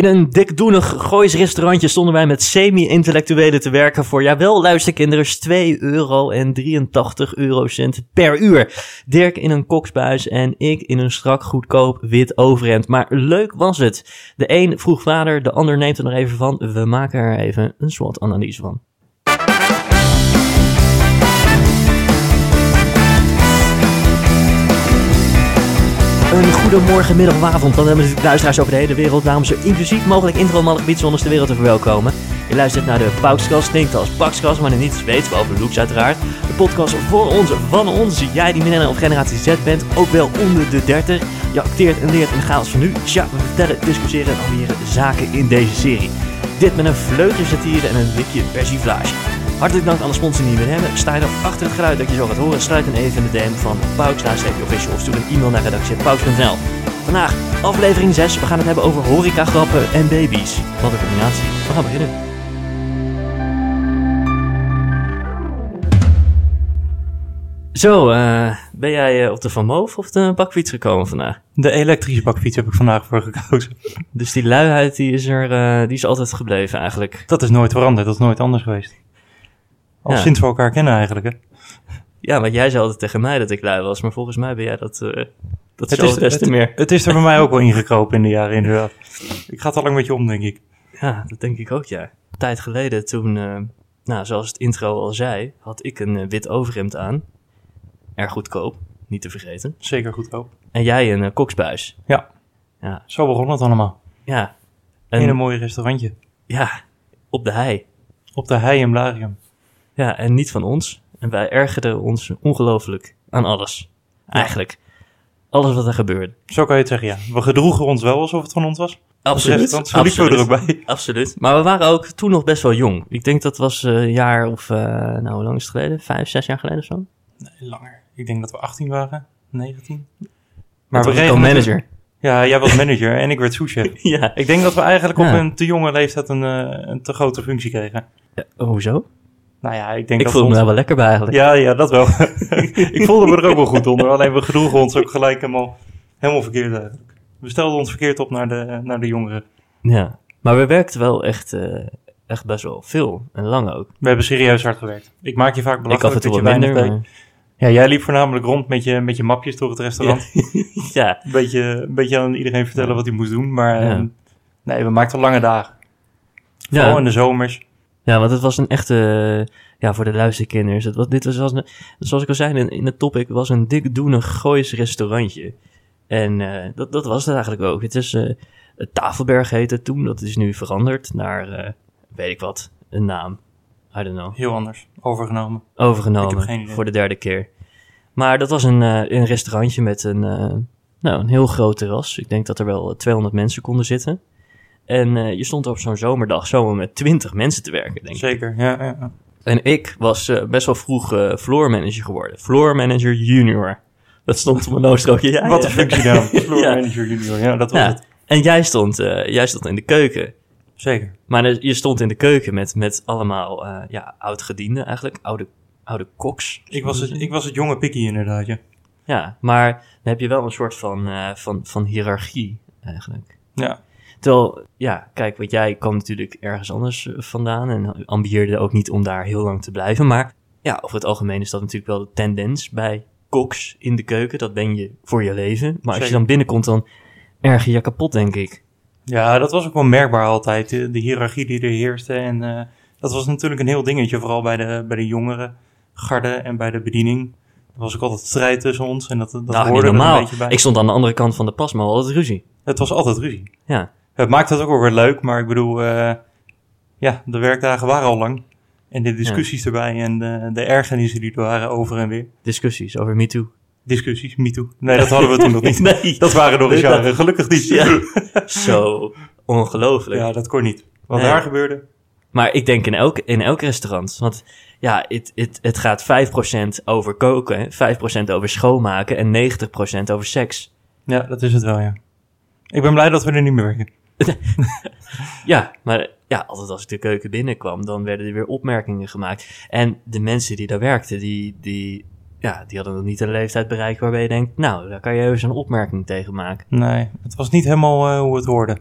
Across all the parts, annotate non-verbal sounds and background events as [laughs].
In een dikdoenig Goois restaurantje stonden wij met semi-intellectuelen te werken voor, jawel luisterkinderen, 2 euro en 83 eurocent per uur. Dirk in een koksbuis en ik in een strak goedkoop wit overhemd. Maar leuk was het. De een vroeg vader, de ander neemt er nog even van. We maken er even een SWOT-analyse van. Een goedemorgen, middag of avond. Dan hebben we natuurlijk luisteraars over de hele wereld. Daarom zo inclusief mogelijk intro mag gebied zonder de wereld te verwelkomen. Je luistert naar de Pauskast. Klinkt als Pakskas, maar niets weet, behalve looks uiteraard. De podcast voor ons, van ons. Jij die millennial of generatie Z bent, ook wel onder de 30. Je acteert en leert in de chaos van nu. Tja, we vertellen, discussiëren en ambiëren zaken in deze serie. Dit met een vleugje satire en een wikje persiflage. Hartelijk dank aan de sponsor die we hebben. Sta je nog achter het geluid dat je zo gaat horen, sluit dan even in de DM van Pauks official of stuur een e-mail naar redactie.pauks.nl. Vandaag aflevering 6. We gaan het hebben over horeca grappen en baby's. Wat een combinatie. We gaan beginnen. Zo, eh, ben jij eh, op de Van Moof of de bakfiets gekomen vandaag? De elektrische bakfiets heb ik vandaag voor gekozen. Dus die luiheid die is er, eh, die is altijd gebleven eigenlijk. Dat is nooit veranderd, dat is nooit anders geweest. Al sinds we elkaar kennen eigenlijk. Hè. Ja, want jij zei altijd tegen mij dat ik lui was, maar volgens mij ben jij dat, eh dat Het is- des te meer. Het is er bij mij ook wel [laughs] ingekropen in de jaren inderdaad. Ik ga het al lang met je om, denk ik. Ja, dat denk ik ook, ja. Een tijd geleden toen, eh, nou, zoals het intro al zei, had ik een eh, wit overhemd aan. Erg goedkoop, niet te vergeten. Zeker goedkoop. En jij een koksbuis. Ja. Ja. Zo begon het allemaal. Ja. In een En, mooi restaurantje. ja, op de hei. Op de hei in Blarium. Ja, en niet van ons. En wij ergerden ons ongelooflijk aan alles. Eigenlijk. Alles wat er gebeurde. Zo kan je het zeggen, ja. We gedroegen ons wel alsof het van ons was. Absoluut. Want zo liepen we er ook bij. Absoluut. Maar we waren ook toen nog best wel jong. Ik denk dat was eh, een jaar of, eh, nou, hoe lang is het geleden? Vijf, zes jaar geleden of zo? Nee, langer. Ik denk dat we 18 waren. 19. Maar we met- manager. Ja, jij was manager en ik werd souschef. [laughs] ja. Ik denk dat we eigenlijk Ja. op een te jonge leeftijd een, eh, een te grote functie kregen. Ja, hoezo? Nou ja, ik denk Ik dat voelde me we daar ons- wel lekker bij eigenlijk. Ja, ja, dat wel. [laughs] ik voelde me er ook wel goed onder. Alleen we gedroegen ons ook gelijk helemaal, helemaal verkeerd eigenlijk. We stelden ons verkeerd op naar de, naar de jongeren. Ja. Maar we werkten wel echt, eh, echt best wel veel. En lang ook. We hebben serieus hard gewerkt. Ik maak je vaak Ik belachelijk dat je weinig. Maar... Ja, jij liep voornamelijk rond met je, met je mapjes door het restaurant. Ja. [laughs] Een, beetje, een beetje aan iedereen vertellen wat hij moest doen. Maar Ja. eh, nee, we maakten lange dagen. Vooral in de zomers. Ja, want het was een echte, ja, voor de luisterkinders. Het was, dit was, was een, zoals ik al zei in, in het topic, was een dikdoenig Goois restaurantje. En eh, dat, dat was het eigenlijk ook. Het is, eh het Tafelberg heette toen. Dat is nu veranderd naar, eh, weet ik wat, een naam. I don't know. Heel anders. Overgenomen. overgenomen voor de derde keer. Maar dat was een, een restaurantje met een, nou, een heel groot terras. Ik denk dat er wel 200 mensen konden zitten. En eh, je stond op zo'n zomerdag zomaar met 20 mensen te werken, denk ik. Zeker, ja. ja. En ik was eh, best wel vroeg eh floor manager geworden. Floor manager junior. Dat stond op mijn noostrookje. Ja, Wat een functienaam. [laughs] Floor Ja. manager junior. Ja, dat was het. En jij stond, jij stond in de keuken. Zeker. Maar je stond in de keuken met, met allemaal ja, oud-gedienden eigenlijk. Oude, oude koks. Ik was, het, ik was het jonge pikkie inderdaad, ja. Ja, maar dan heb je wel een soort van, van, van hiërarchie eigenlijk. Ja, Terwijl, ja, kijk, want jij kwam natuurlijk ergens anders eh, vandaan en ambieerde ook niet om daar heel lang te blijven. Maar ja, over het algemeen is dat natuurlijk wel de tendens bij koks in de keuken. Dat ben je voor je leven. Maar als je dan binnenkomt, dan erger je kapot, denk ik. Ja, dat was ook wel merkbaar altijd, de, de hiërarchie die er heerste. En eh, dat was natuurlijk een heel dingetje, vooral bij de, bij de jongere garde en bij de bediening. Er was ook altijd strijd tussen ons en dat, dat nou, hoorde er een beetje bij. Ik stond aan de andere kant van de pas, maar hadden ruzie. Het was altijd ruzie. Ja, Het maakte het ook wel weer leuk, maar ik bedoel, eh, ja, de werkdagen waren al lang. En de discussies erbij en de, de ergernissen die er waren over en weer. discussies over MeToo. Discussies, me too. Nee, dat hadden we toen nog [laughs] niet. Nee. Dat waren nog eens jaren, gelukkig niet. Ja. [laughs] Zo ongelooflijk. Ja, dat kon niet. Wat Nee. daar gebeurde, Maar ik denk in elk, in elk restaurant. Want ja, het, het, het gaat 5% over koken, 5% over schoonmaken en 90% over seks. ja, dat is het wel, ja. Ik ben blij dat we er niet meer werken. [laughs] Ja, maar ja, altijd als ik de keuken binnenkwam, dan werden er weer opmerkingen gemaakt. En de mensen die daar werkten, die, die, ja, die hadden nog niet een leeftijd bereikt waarbij je denkt, nou, daar kan je even een opmerking tegen maken. Nee, het was niet helemaal eh, hoe het hoorde.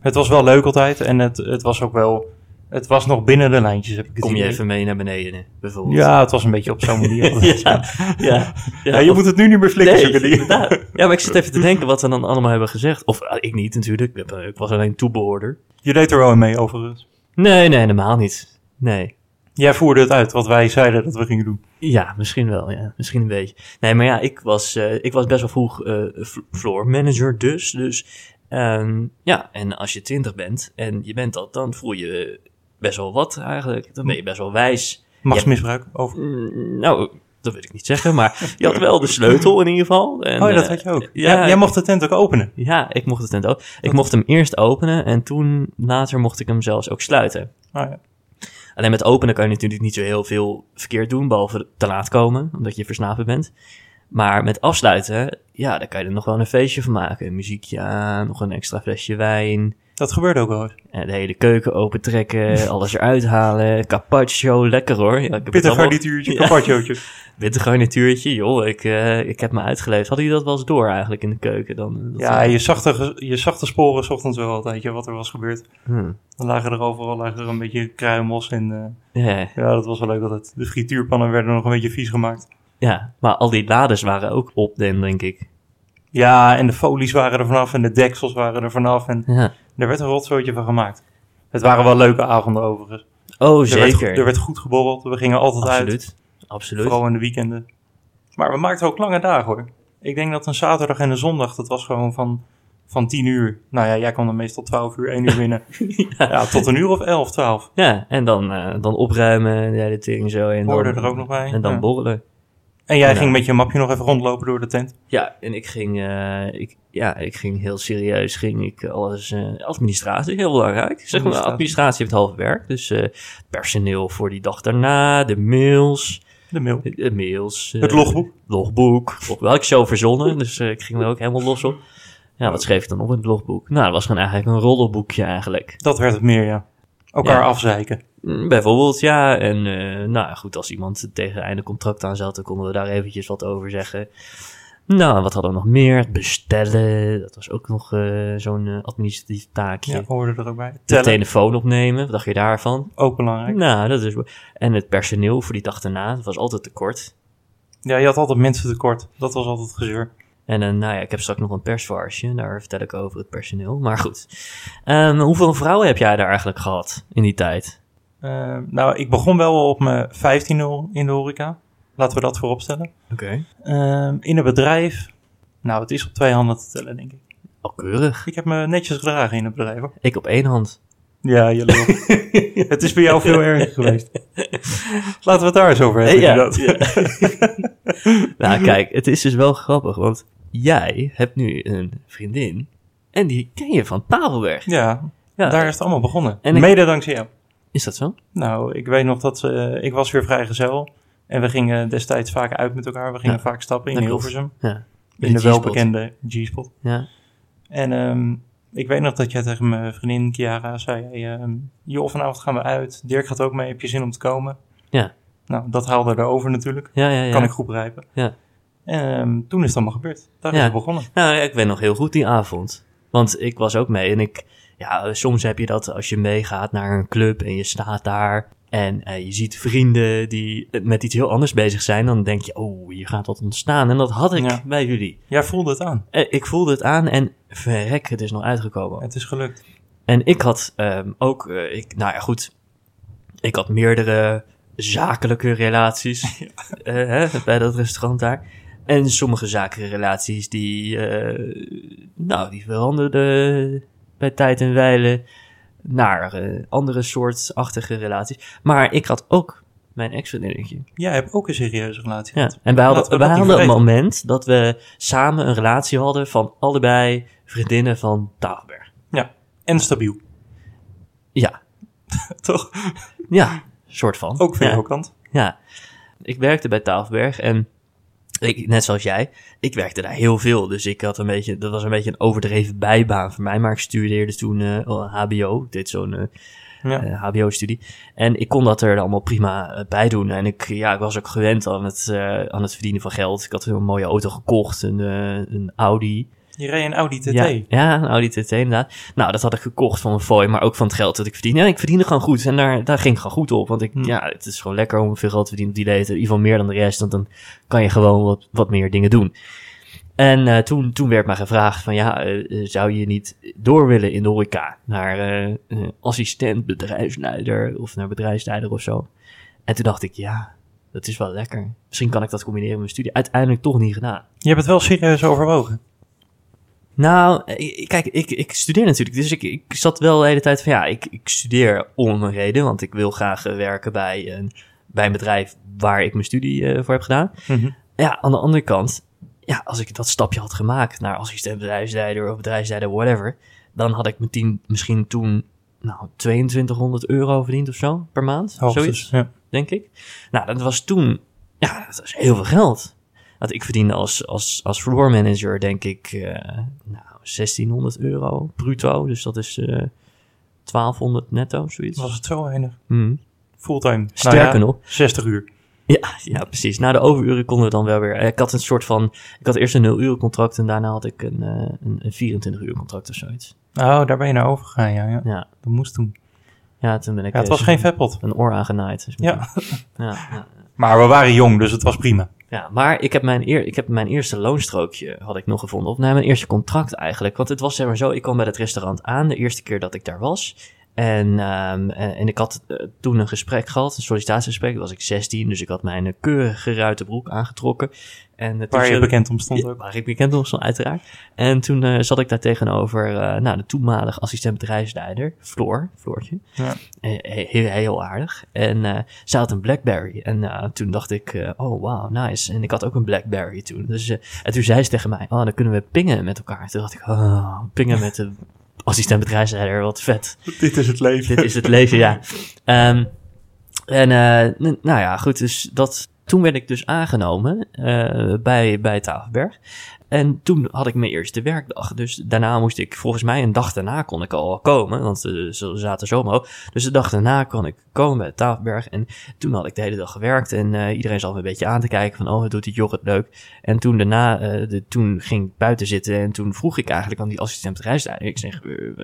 Het was wel leuk altijd en het, het was ook wel... Het was nog binnen de lijntjes, heb ik het Kom je idee. even mee naar beneden, bijvoorbeeld. Ja, het was een beetje op zo'n manier. [laughs] ja, ja, Ja, je moet het nu niet meer flikken, Nee, dingen. Ja, maar ik zit even te denken wat we dan allemaal hebben gezegd. Of ah, ik niet natuurlijk, ik, eh, was alleen toebehoorder. Je deed er wel mee, overigens. Nee, nee, helemaal niet. Nee. Jij voerde het uit wat wij zeiden dat we gingen doen. Ja, misschien wel, ja. Misschien een beetje. Nee, maar ja, ik was, eh, ik was best wel vroeg eh floor manager dus. Dus ehm, ja, en als je twintig bent en je bent dat, dan voel je best wel wat eigenlijk. Dan ben je best wel wijs. Machtsmisbruik, over. Mm, nou, dat wil ik niet zeggen, maar je had wel de sleutel in ieder geval. En, oh, dat eh, weet je ook. ja, jij mocht de tent ook openen. Ja, ik mocht de tent ook. Ik mocht hem eerst openen en toen later mocht ik hem zelfs ook sluiten. Oh, ja. Alleen met openen kan je natuurlijk niet zo heel veel verkeerd doen, behalve te laat komen, omdat je verslapen bent. Maar met afsluiten, ja, daar kan je er nog wel een feestje van maken. Een muziekje aan, nog een extra flesje wijn. Dat gebeurde ook wel eens. En de hele keuken opentrekken, [laughs] alles eruit halen. Carpaccio, lekker hoor. Ja, Pittig garnituurtje, [laughs] Ja. carpacciootje. [laughs] Witte garnituurtje, joh, ik, eh, ik heb me uitgeleefd. Hadden jullie dat wel eens door eigenlijk in de keuken dan? Dat, Ja, eh, je zag, de, je zag de sporen 's ochtends wel altijd, je, wat er was gebeurd. hmm. Dan lagen er overal lagen er een beetje kruimels en eh, Ja, ja, dat was wel leuk altijd. De frituurpannen werden nog een beetje vies gemaakt. ja, maar al die lades waren ook op, denk ik. Ja, en de folies waren er vanaf en de deksels waren er vanaf en Ja. Er werd een rotzooitje van gemaakt. Het waren wel leuke avonden overigens. Oh, Er werd, zeker. er werd goed geborreld, we gingen altijd uit. Absoluut. Absoluut. Vooral in de weekenden. Maar we maakten ook lange dagen hoor. Ik denk dat een zaterdag en een zondag, dat was gewoon van, van 10 uur. Nou ja, jij kwam dan meestal 12 uur, 1 uur [laughs] binnen. ja. tot een uur of 11, 12. Ja, en dan, eh, dan opruimen, de hele tering zo. En Hoorde dan, er ook nog bij. En dan Ja. borrelen. En jij ging met je mapje nog even rondlopen door de tent. Ja, en ik ging, eh, ik, ja, ik ging heel serieus, ging ik alles, eh, administratie, heel belangrijk. Zeg maar, Administratie. heeft half werk. Dus eh, personeel voor die dag daarna, de mails, De mail. de, mails. Het logboek. logboek. Op welk show verzonnen, dus eh, ik ging er ook helemaal los op. Ja, wat schreef ik dan op in het logboek? Nou, dat was gewoon eigenlijk een roddelboekje eigenlijk. Dat werd het meer, ja. Elkaar Ja. afzeiken. Mm, Bijvoorbeeld, ja. En eh, nou goed, als iemand tegen einde contract aan zat, dan konden we daar eventjes wat over zeggen. Nou, wat hadden we nog meer? Bestellen, dat was ook nog eh, zo'n eh, administratief taakje. Ja, hoorde er ook bij. De Tellen, telefoon opnemen, wat dacht je daarvan? ook belangrijk. Nou, dat is... En het personeel voor die dag daarna, dat was altijd tekort. Ja, je had altijd mensen tekort. Dat was altijd gezeur. En eh, nou ja, ik heb straks nog een persvarsje, daar vertel ik over het personeel. Maar goed, Ehm, hoeveel vrouwen heb jij daar eigenlijk gehad in die tijd? Eh, nou, ik begon wel op mijn 15 in de horeca. Laten we dat voorop stellen. Oké. Ehm, in een bedrijf. Nou, het is op twee handen te tellen, denk ik. Al keurig. Ik heb me netjes gedragen in het bedrijf. Hoor. Ik op één hand. Ja, je [laughs] het is bij jou veel erger geweest. [laughs] Laten we het daar eens over hebben. Ja, inderdaad. [laughs] Nou, kijk, het is dus wel grappig, want jij hebt nu een vriendin en die ken je van Tafelberg. Ja, Ja, daar is het allemaal begonnen. En ik- Mede dankzij jou. is dat zo? Nou, ik weet nog dat ik was weer vrijgezel. En we gingen destijds vaak uit met elkaar. We gingen Ja, vaak stappen in. Hilversum. Ja. In de welbekende G-spot. Ja. En ehm, ik weet nog dat jij tegen mijn vriendin Chiara zei... ehm joh, vanavond gaan we uit. Dirk gaat ook mee. Heb je zin om te komen? Ja. Nou, dat haalde er over natuurlijk. Ja, ja, ja. Kan ik goed begrijpen. Ja. En ehm, toen is het allemaal gebeurd. Daar is het begonnen. Nou, ja, ik weet nog heel goed die avond. Want ik was ook mee en ik... Ja, eh, soms heb je dat als je meegaat naar een club en je staat daar... En eh, je ziet vrienden die met iets heel anders bezig zijn. Dan denk je, oh, hier gaat wat ontstaan. En dat had ik Ja. bij jullie. Jij voelde het aan. Eh, ik voelde het aan en verrek, het is nog uitgekomen. Het is gelukt. En ik had ehm, ook, eh, ik, nou ja, goed. Ik had meerdere zakelijke relaties [laughs] eh, hè, bij dat restaurant daar. En sommige zakelijke relaties die, eh, nou, die veranderden bij tijd en wijle naar eh, andere soortachtige relaties. Maar ik had ook mijn ex-vriendinnetje. Jij hebt ook een serieuze relatie Ja. gehad. En wij hadden, we wij hadden een moment dat we samen een relatie hadden van allebei vriendinnen van Tafelberg. En stabiel. Ja, [laughs] Toch? ja, soort van. Ook van ja. jouw kant. Ja, ik werkte bij Tafelberg en ik, net zoals jij, ik werkte daar heel veel. Dus ik had een beetje, dat was een beetje een overdreven bijbaan voor mij. Maar ik studeerde toen eh, HBO, ik deed zo'n eh, Ja. eh, HBO-studie. En ik kon dat er allemaal prima eh, bij doen. En ik, ja, ik was ook gewend aan het, eh, aan het verdienen van geld. Ik had een mooie auto gekocht, een, eh, een Audi. Je reed een Audi TT. Ja, ja, een Audi TT inderdaad. Nou, dat had ik gekocht van een fooi, maar ook van het geld dat ik verdiende. En ik verdiende gewoon goed en daar, daar ging ik gewoon goed op. Want ik, Hm. ja, het is gewoon lekker om veel geld te verdienen op die leeftijd. In ieder geval meer dan de rest, want dan kan je gewoon wat, wat meer dingen doen. En eh, toen, toen werd mij gevraagd van ja, eh, zou je niet door willen in de horeca? Naar eh, assistent, bedrijfsleider of naar bedrijfsleider of zo. En toen dacht ik, ja, dat is wel lekker. Misschien kan ik dat combineren met mijn studie. Uiteindelijk toch niet gedaan. Je hebt het wel serieus overwogen. Nou, eh, kijk, ik, ik studeer natuurlijk. Dus ik, ik zat wel de hele tijd van ja, ik, ik studeer om een reden. Want ik wil graag eh, werken bij een, bij een bedrijf waar ik mijn studie eh, voor heb gedaan. Mhm. Ja, aan de andere kant, ja, als ik dat stapje had gemaakt naar assistent bedrijfsleider of bedrijfsleider, whatever. Dan had ik meteen misschien toen nou, 2200 euro verdiend of zo per maand. Hoogstens, Zoiets ja. denk ik. Nou, dat was toen, ja, dat was heel veel geld. Want ik verdiende als, als, als floor manager, denk ik, eh, nou, 1600 euro bruto. Dus dat is eh 1200 netto, zoiets. Was het zo weinig? Mhm. Fulltime. Sterker Nou ja, nog, 60 uur. ja, ja, precies. Na de overuren konden we dan wel weer. Ik had een soort van. Ik had eerst een 0 uur contract en daarna had ik een, eh, een, een 24 uur contract of zoiets. Oh, daar ben je naar overgegaan, ja. ja. Ja, Dat moest toen. ja toen ben ik. Ja, het eh, was geen vetpot. Een oor aangenaaid. Dus ja, ja. Maar we waren jong, dus het was prima. Ja, maar ik heb mijn, eer, ik heb mijn eerste loonstrookje had ik nog gevonden. Of mijn eerste contract eigenlijk. Want het was zeg maar zo, ik kwam bij het restaurant aan de eerste keer dat ik daar was. En, ehm, en, ik had eh, toen een gesprek gehad, een sollicitatiegesprek. Toen was ik 16, dus ik had mijn eh, keurige ruite broek aangetrokken. En, eh, Waar je bekend om stond ja, ook. waar ik bekend om stond, uiteraard. En toen zat ik daar tegenover nou, de toenmalige assistent bedrijfsleider, Floor, Floortje. Ja. He- heel, heel aardig. En ze had een Blackberry. En toen dacht ik, oh wow, nice. En ik had ook een Blackberry toen. Dus, en toen zei ze tegen mij, oh, dan kunnen we pingen met elkaar. Toen dacht ik, oh, pingen met de assistent bedrijfsleider, wat vet. Dit is het leven. Dit is het leven, ja. [laughs] Ehm, en eh, nou ja, goed, dus dat, toen werd ik dus aangenomen eh, bij, bij Tafelberg. En toen had ik mijn eerste werkdag. Dus daarna moest ik, volgens mij een dag daarna kon ik al komen. Want eh, ze zaten zo omhoog. Dus de dag daarna kon ik komen bij Tafelberg. En toen had ik de hele dag gewerkt. En eh, iedereen zat me een beetje aan te kijken van, oh, doet die Jorrit leuk. En toen daarna, eh, toen ging ik buiten zitten. En toen vroeg ik eigenlijk aan die assistent bedrijfsleider. Ik zeg,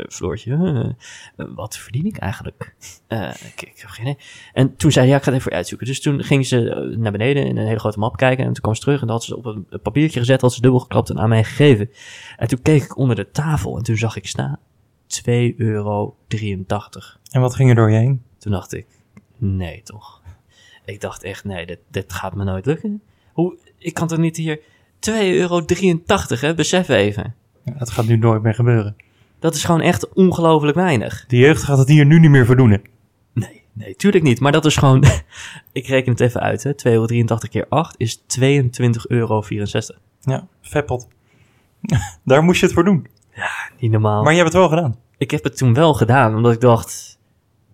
Floortje, wat verdien ik eigenlijk? Ik, ik heb geen idee. En toen zei hij, ja, ik ga het even uitzoeken. Dus toen ging ze naar beneden in een hele grote map kijken. En toen kwam ze terug en dat had ze op een papiertje gezet, had ze dubbel geklapt en aan mij gegeven. En toen keek ik onder de tafel en toen zag ik staan 2,83 euro. En wat ging er door je heen? Toen dacht ik, nee toch. Ik dacht echt, nee, dit, dit gaat me nooit lukken. Hoe, ik kan toch niet hier 2,83 euro, hè? Besef even. Ja, dat gaat nu nooit meer gebeuren. Dat is gewoon echt ongelooflijk weinig. De jeugd gaat het hier nu niet meer verdoen. Nee, tuurlijk niet. Maar dat is gewoon, [laughs] ik reken het even uit, hè. 2,83 euro keer 8 is 22,64 euro. Ja, vetpot. [laughs] Daar moest je het voor doen. Niet normaal. Maar je hebt het wel gedaan. ik heb het toen wel gedaan, omdat ik dacht,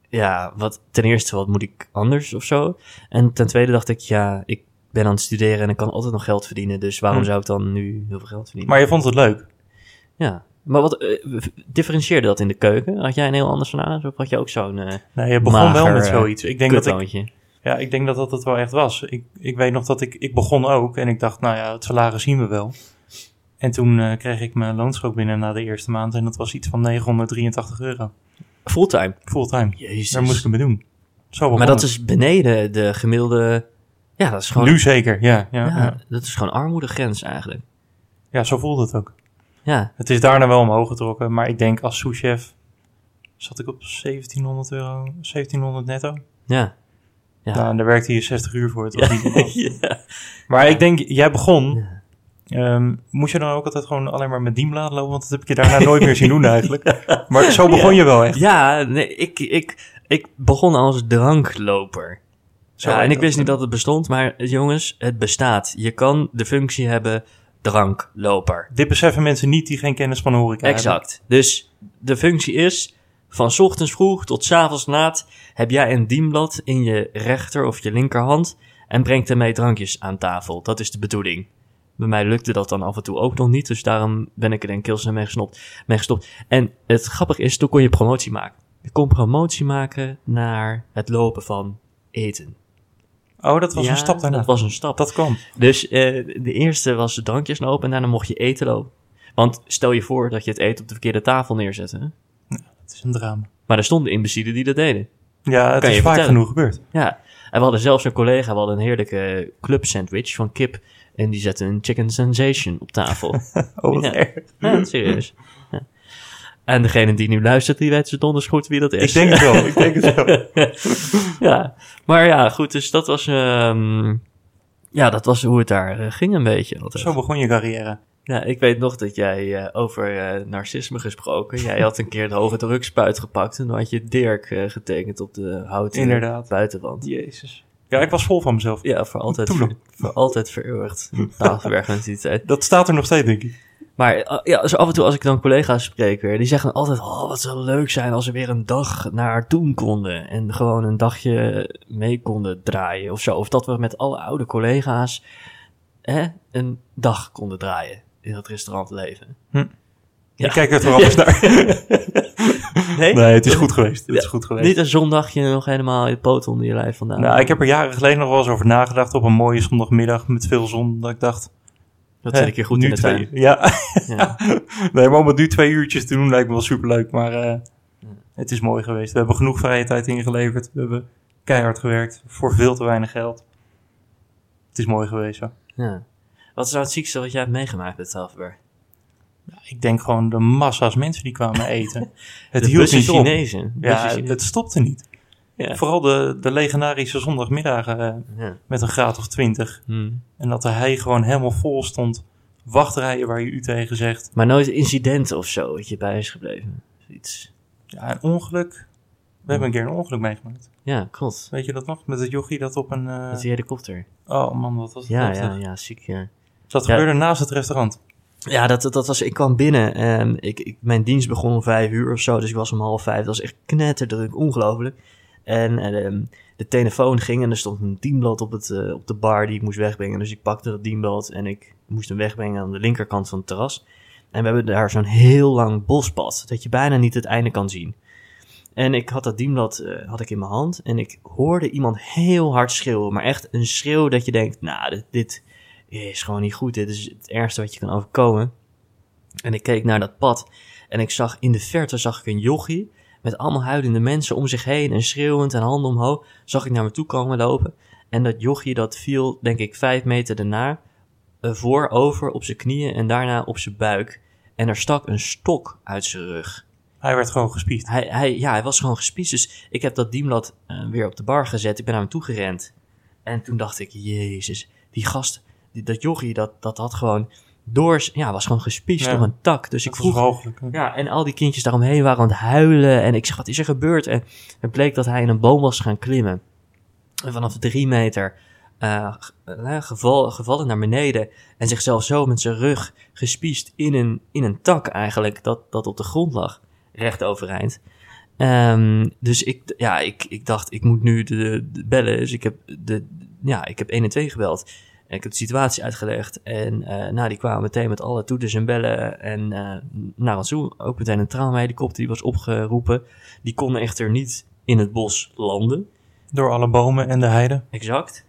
ja, wat, ten eerste, wat moet ik anders of zo? En ten tweede dacht ik, ja, ik ben aan het studeren en ik kan altijd nog geld verdienen, dus waarom Hm. zou ik dan nu heel veel geld verdienen? Maar je vond het leuk. Ja. Maar wat, eh, differentieerde dat in de keuken? Had jij een heel ander salaris of had je ook zo'n eh Nee, je begon Mager, wel met eh, zoiets. Ik denk, dat ik, kutloontje? ja, ik denk dat dat het wel echt was. Ik, ik weet nog dat ik, ik begon ook en ik dacht, nou ja, het salaris zien we wel. En toen kreeg ik mijn loonstrook binnen na de eerste maand en dat was iets van 983 euro. Fulltime? Fulltime. Jezus. Daar moest ik mee doen. Zo maar dat is beneden de gemiddelde... Ja, dat is gewoon... Nu zeker, ja. Ja, ja, ja. dat is gewoon armoedegrens eigenlijk. ja, zo voelde het ook. Ja, Het is daarna wel omhoog getrokken, maar ik denk als souschef zat ik op 1700 euro, 1700 netto. ja. Ja. Nou, en daar werkte je 60 uur voor. Het was niet ja. Maar ik denk, jij begon. Ehm, moest je dan ook altijd gewoon alleen maar met dienblad lopen? Want dat heb ik je daarna nooit meer zien doen eigenlijk. [laughs] Maar zo begon je wel echt. Ja, nee, ik, ik, ik begon als drankloper. Zo ja, en ik wist niet dat het bestond, maar jongens, het bestaat. Je kan de functie hebben drankloper. Dit beseffen mensen niet die geen kennis van horeca hebben. Exact. Dus de functie is, van 's ochtends vroeg tot 's avonds laat, heb jij een dienblad in je rechter of je linkerhand en brengt ermee drankjes aan tafel. Dat is de bedoeling. Bij mij lukte dat dan af en toe ook nog niet, dus daarom ben ik er denk ik heel snel mee, gesnopt, mee gestopt. En het grappige is, toen kon je promotie maken. Je kon promotie maken naar het lopen van eten. Oh, dat was Ja, een stap daarna. Dat was een stap. Dat kwam. Dus eh, de eerste was drankjes lopen en daarna mocht je eten lopen. Want stel je voor dat je het eten op de verkeerde tafel neerzet. Hè? Het is een drama. Maar er stonden imbecielen die dat deden. Ja, het is vaak vertellen? genoeg gebeurd. Ja, en we hadden zelfs een collega, we hadden een heerlijke club sandwich van kip. En die zette een chicken sensation op tafel. [laughs] Oh, Ja. erg. ja, serieus. Ja. En degene die nu luistert, die weet ze donders goed wie dat is. Ik denk het wel, ik denk het wel. [laughs] ja, maar ja, goed, dus dat was, ehm, ja, dat was hoe het daar eh, ging een beetje altijd. Zo begon je carrière. Ja, ik weet nog dat jij eh, over eh, narcisme gesproken, jij had een keer de hoge drukspuit gepakt en dan had je Dirk getekend op de houten Inderdaad. buitenwand. Jezus. Ja, ik was vol van mezelf. Ja, voor altijd, nog. voor altijd vereeuwigd. Tafelbergmentaliteit. Dat staat er nog steeds, denk ik. Maar eh, ja, dus af en toe als ik dan collega's spreek weer, die zeggen altijd, oh, wat zou leuk zijn als we weer een dag naar toen konden. En gewoon een dagje mee konden draaien of zo. Of dat we met alle oude collega's hè, een dag konden draaien in dat restaurantleven. Ja. Ik kijk er toch anders [laughs] naar. Nee? Nee, het is goed geweest. Het Ja. is goed geweest. Niet een zondagje nog helemaal je poot onder je lijf vandaan. Nou, ik heb er jaren geleden nog wel eens over nagedacht op een mooie zondagmiddag met veel zon. Dat ik dacht, dat zit ik hier goed nu in de twee, tuin. Ja, Ja. [laughs] nee, maar om het nu twee uurtjes te doen lijkt me wel superleuk. Maar eh, het is mooi geweest. We hebben genoeg vrije tijd ingeleverd. We hebben keihard gewerkt voor veel te weinig geld. Het is mooi geweest, ja. Ja. Wat is nou het ziekste wat jij hebt meegemaakt met Tafelberg? Ik denk gewoon de massa's mensen die kwamen eten. [laughs] Het de hield op. Chinezen. Ja, het stopte niet. Ja. Vooral de, de legendarische zondagmiddagen eh, Ja. met een graad of twintig. Hmm. En dat de hei gewoon helemaal vol stond. Wachtrijen waar je u tegen zegt. Maar nooit incidenten of zo dat je bij is gebleven. Iets. Ja, een ongeluk. We hebben een keer een ongeluk meegemaakt. Ja, klopt. Weet je dat nog? Met het jochie dat op een... eh, Met die helikopter. Oh man, wat was Ja, dat? ja, ja, ziek. Ja, Dat Ja. gebeurde naast het restaurant. ja dat, dat was, ik kwam binnen en ik, ik, mijn dienst begon om vijf uur of zo, dus ik was om half vijf. Dat was echt knetterdruk, ongelooflijk. En eh, de, telefoon ging en er stond een dienblad op, het, eh, op de bar die ik moest wegbrengen. Dus ik pakte dat dienblad en ik moest hem wegbrengen aan de linkerkant van het terras. En we hebben daar zo'n heel lang bospad, dat je bijna niet het einde kan zien. En ik had dat dienblad eh, had ik in mijn hand en ik hoorde iemand heel hard schreeuwen. Maar echt een schreeuw dat je denkt, nou, dit, dit is gewoon niet goed. Dit is het ergste wat je kan overkomen. En ik keek naar dat pad en ik zag in de verte zag ik een jochie met allemaal huilende mensen om zich heen en schreeuwend en handen omhoog. Zag ik naar me toe komen lopen. En dat jochie dat viel, denk ik, vijf meter daarna eh, voorover op zijn knieën en daarna op zijn buik. En er stak een stok uit zijn rug. Hij werd gewoon gespied. Hij, hij, ja, hij was gewoon gespiesd. Dus ik heb dat dienblad eh, weer op de bar gezet. Ik ben naar hem toe gerend. En toen dacht ik, jezus, die gast, die, dat jochie, dat, dat had gewoon door, ja, was gewoon gespiesd Ja. door een tak. Dus ik Dat vroeg, mogelijk. ja, en al die kindjes daaromheen waren aan het huilen. En ik zeg, wat is er gebeurd? En het bleek dat hij in een boom was gaan klimmen. En vanaf drie meter eh, geval, gevallen naar beneden. En zichzelf zo met zijn rug gespiesd in een, in een tak eigenlijk, dat, dat op de grond lag. Recht overeind. Ehm, dus ik, ja, ik, ik dacht, ik moet nu de, de bellen. Dus ik heb, de, ja, ik heb 1 en 2 gebeld. En ik heb de situatie uitgelegd. En nou, die kwamen meteen met alle toeters en bellen. En eh naar ons toe. Ook meteen een traumahelikopter die was opgeroepen. Die kon echter niet in het bos landen. Door alle bomen en de heide. Exact.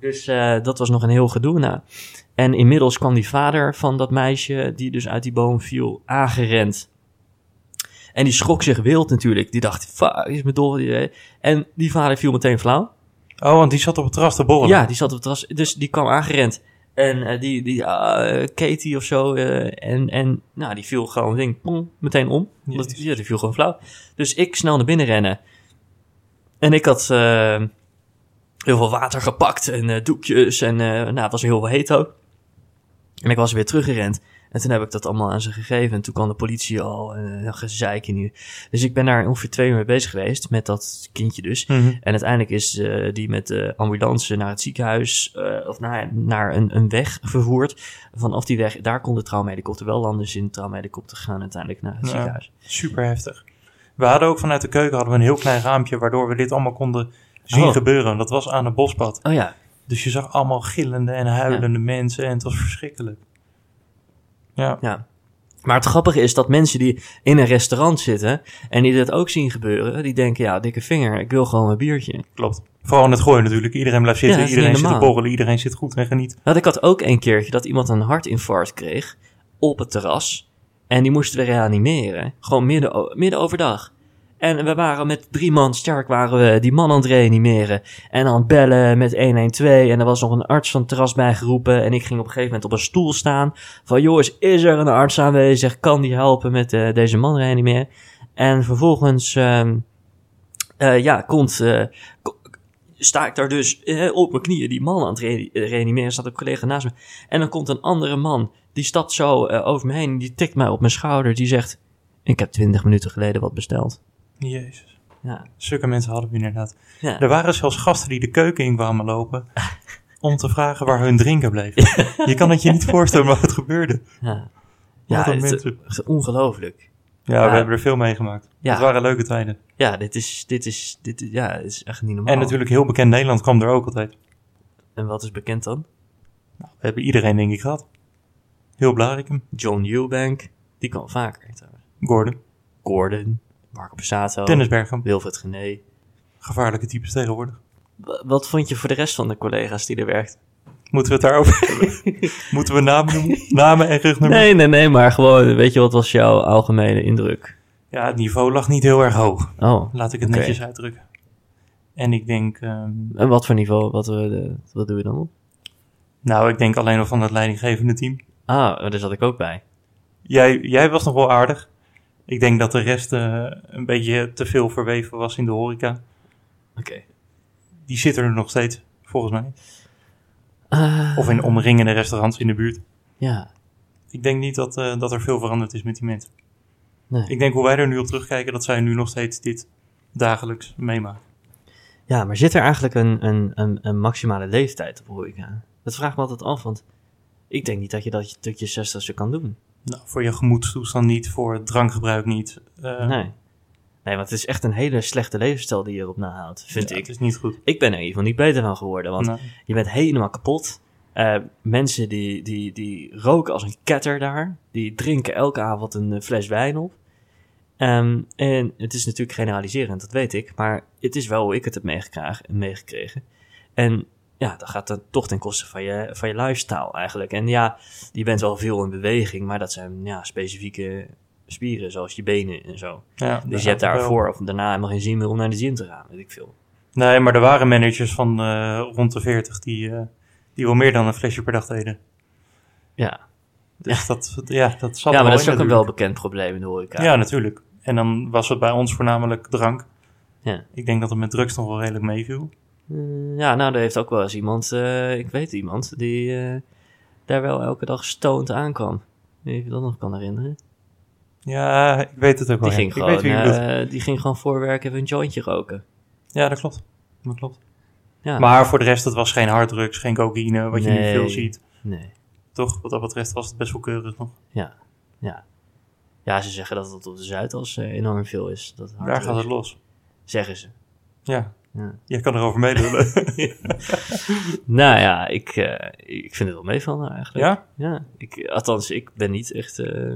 Dus eh, dat was nog een heel gedoe. Nou. En inmiddels kwam die vader van dat meisje, die dus uit die boom viel, aangerend. En die schrok zich wild natuurlijk. Die dacht, fuck, is me dol. En die vader viel meteen flauw. Oh, want die zat op het terras te borrelen. Ja, die zat op het terras. Dus die kwam aangerend. En eh, die, die ah, Katie of zo. eh, en, en nou, die viel gewoon ding, pong, meteen om. Omdat, ja, die viel gewoon flauw. Dus ik snel naar binnen rennen. En ik had heel veel water gepakt en doekjes. En nou, het was heel veel heet ook. En ik was weer teruggerend. En toen heb ik dat allemaal aan ze gegeven. En toen kwam de politie al. En uh, gezeik nu. Dus ik ben daar ongeveer twee uur mee bezig geweest. Met dat kindje dus. Mhm. En uiteindelijk is eh, die met de ambulance naar het ziekenhuis, eh, of naar, naar een, een weg vervoerd. Vanaf die weg, daar kon de traumahelikopter wel landen. Dus in de traumahelikopter gaan uiteindelijk naar het Ja. ziekenhuis. Super heftig. We hadden ook vanuit de keuken hadden we een heel klein raampje waardoor we dit allemaal konden zien Oh. gebeuren. Dat was aan het bospad. Oh ja, Dus je zag allemaal gillende en huilende mensen en het was verschrikkelijk. Ja, ja. Maar het grappige is dat mensen die in een restaurant zitten en die dit ook zien gebeuren, die denken, ja, dikke vinger, ik wil gewoon een biertje. klopt. Vooral in het gooien natuurlijk. Iedereen blijft zitten, Ja, dat iedereen zit te borrelen, iedereen zit goed en geniet. Want ik had ook een keertje dat iemand een hartinfarct kreeg. op het terras. En die moesten we reanimeren. Gewoon midden, midden overdag. En we waren met drie man sterk waren we die man aan het reanimeren. En aan het bellen met 112. En er was nog een arts van het terras bijgeroepen. En ik ging op een gegeven moment op een stoel staan. Van jongens, is er een arts aanwezig? Kan die helpen met eh, deze man reanimeren? En vervolgens, ehm, eh, ja, komt, ko- sta ik daar dus op mijn knieën die man aan het re- reanimeren. Staat een collega naast me. En dan komt een andere man. Die stapt zo over me heen. Die tikt mij op mijn schouder. Die zegt, ik heb twintig minuten geleden wat besteld. Jezus. Ja, Zulke mensen hadden we inderdaad. ja. Er waren zelfs gasten die de keuken in kwamen lopen [laughs] om te vragen waar hun drinken bleef. [laughs] Je kan het je niet voorstellen wat het gebeurde. ja. Ja, het, mensen. het- ongelooflijk. Ja, Ja. we hebben er veel meegemaakt. Ja. Het waren leuke tijden. Ja, dit is, dit is, dit is, ja, dit is echt niet normaal. En natuurlijk heel bekend Nederland kwam er ook altijd. En wat is bekend dan? We hebben iedereen denk ik gehad. Heel Blarikum, John Eubank, die kwam vaker. Gordon, Gordon, Marco Passato, Dennis Bergkamp. Wilfred Gené. Gevaarlijke types tegenwoordig. Wa- Wat vond je voor de rest van de collega's die er werkten? Moeten we het daarover hebben? [laughs] Moeten we namen noemen? Namen en rugnummers? Nee, nee, nee, maar gewoon, weet je, wat was jouw algemene indruk? Ja, het niveau lag niet heel erg hoog. Oh, Laat ik het netjes uitdrukken. En ik denk, ehm, en wat voor niveau, wat, we, de- wat doe je dan op? nou, ik denk alleen nog van het leidinggevende team. Ah, daar zat ik ook bij. Jij, jij was nog wel aardig. Ik denk dat de rest eh, een beetje te veel verweven was in de horeca. Oké. Die zitten er nog steeds, volgens mij. Ah, Of in omringende restaurants in de buurt. Ja, Ik denk niet dat, eh, dat er veel veranderd is met die mensen. nee. Ik denk hoe wij er nu op terugkijken, dat zij nu nog steeds dit dagelijks meemaken. Ja, maar zit er eigenlijk een, een, een, een maximale leeftijd op horeca? Dat vraag ik me altijd af, want ik denk niet dat je dat je tot je zestigste kan doen. Nou, voor je gemoedstoestand niet, voor het drankgebruik niet. Eh, Nee. Nee, want het is echt een hele slechte levensstijl die je erop nahoudt, vind ja, ik. Het is niet goed. Ik ben er in ieder geval niet beter van geworden, want je bent helemaal kapot. Eh, mensen die, die, die roken als een ketter daar. Die drinken elke avond een eh, fles wijn op. Ehm, en het is natuurlijk generaliserend, dat weet ik. Maar het is wel hoe ik het heb meegekregen. meegekregen. En ja, dat gaat dan toch ten koste van je, van je lifestyle eigenlijk. En ja, je bent wel veel in beweging, maar dat zijn ja, specifieke spieren, zoals je benen en zo. ja, Dus je hebt daarvoor of daarna helemaal geen zin meer om naar de gym te gaan, weet ik veel. Nee, maar er waren managers van eh, rond de 40 die, eh, die wel meer dan een flesje per dag deden. Ja, Dus dat, ja, dat zat ja maar dat is ook een wel natuurlijk. bekend probleem in de horeca. Ja, natuurlijk. En dan was het bij ons voornamelijk drank. Ja. Ik denk dat het met drugs nog wel redelijk meeviel. Eh, ja, nou, er heeft ook wel eens iemand, eh, ik weet iemand, die eh, daar wel elke dag stoned aankwam. Wie je dat nog kan herinneren. Ja, ik weet het ook wel. Die ging, ik gewoon, die ging gewoon voorwerken en een jointje roken. Ja, dat klopt. Dat klopt. Ja, Maar voor de rest, het was geen harddrugs, geen cocaïne, wat je nu veel ziet. nee. Toch, wat dat betreft was het best wel keurig nog. Ja, ja. Ja, ze zeggen dat het op de Zuidas enorm veel is. Dat Daar gaat het los. Zeggen ze. Ja, Ja. jij kan erover meedelen. [laughs] Nou ja, ik, eh, ik vind het wel meevallen eigenlijk. ja? Ja, ik, althans, ik ben niet echt. eh,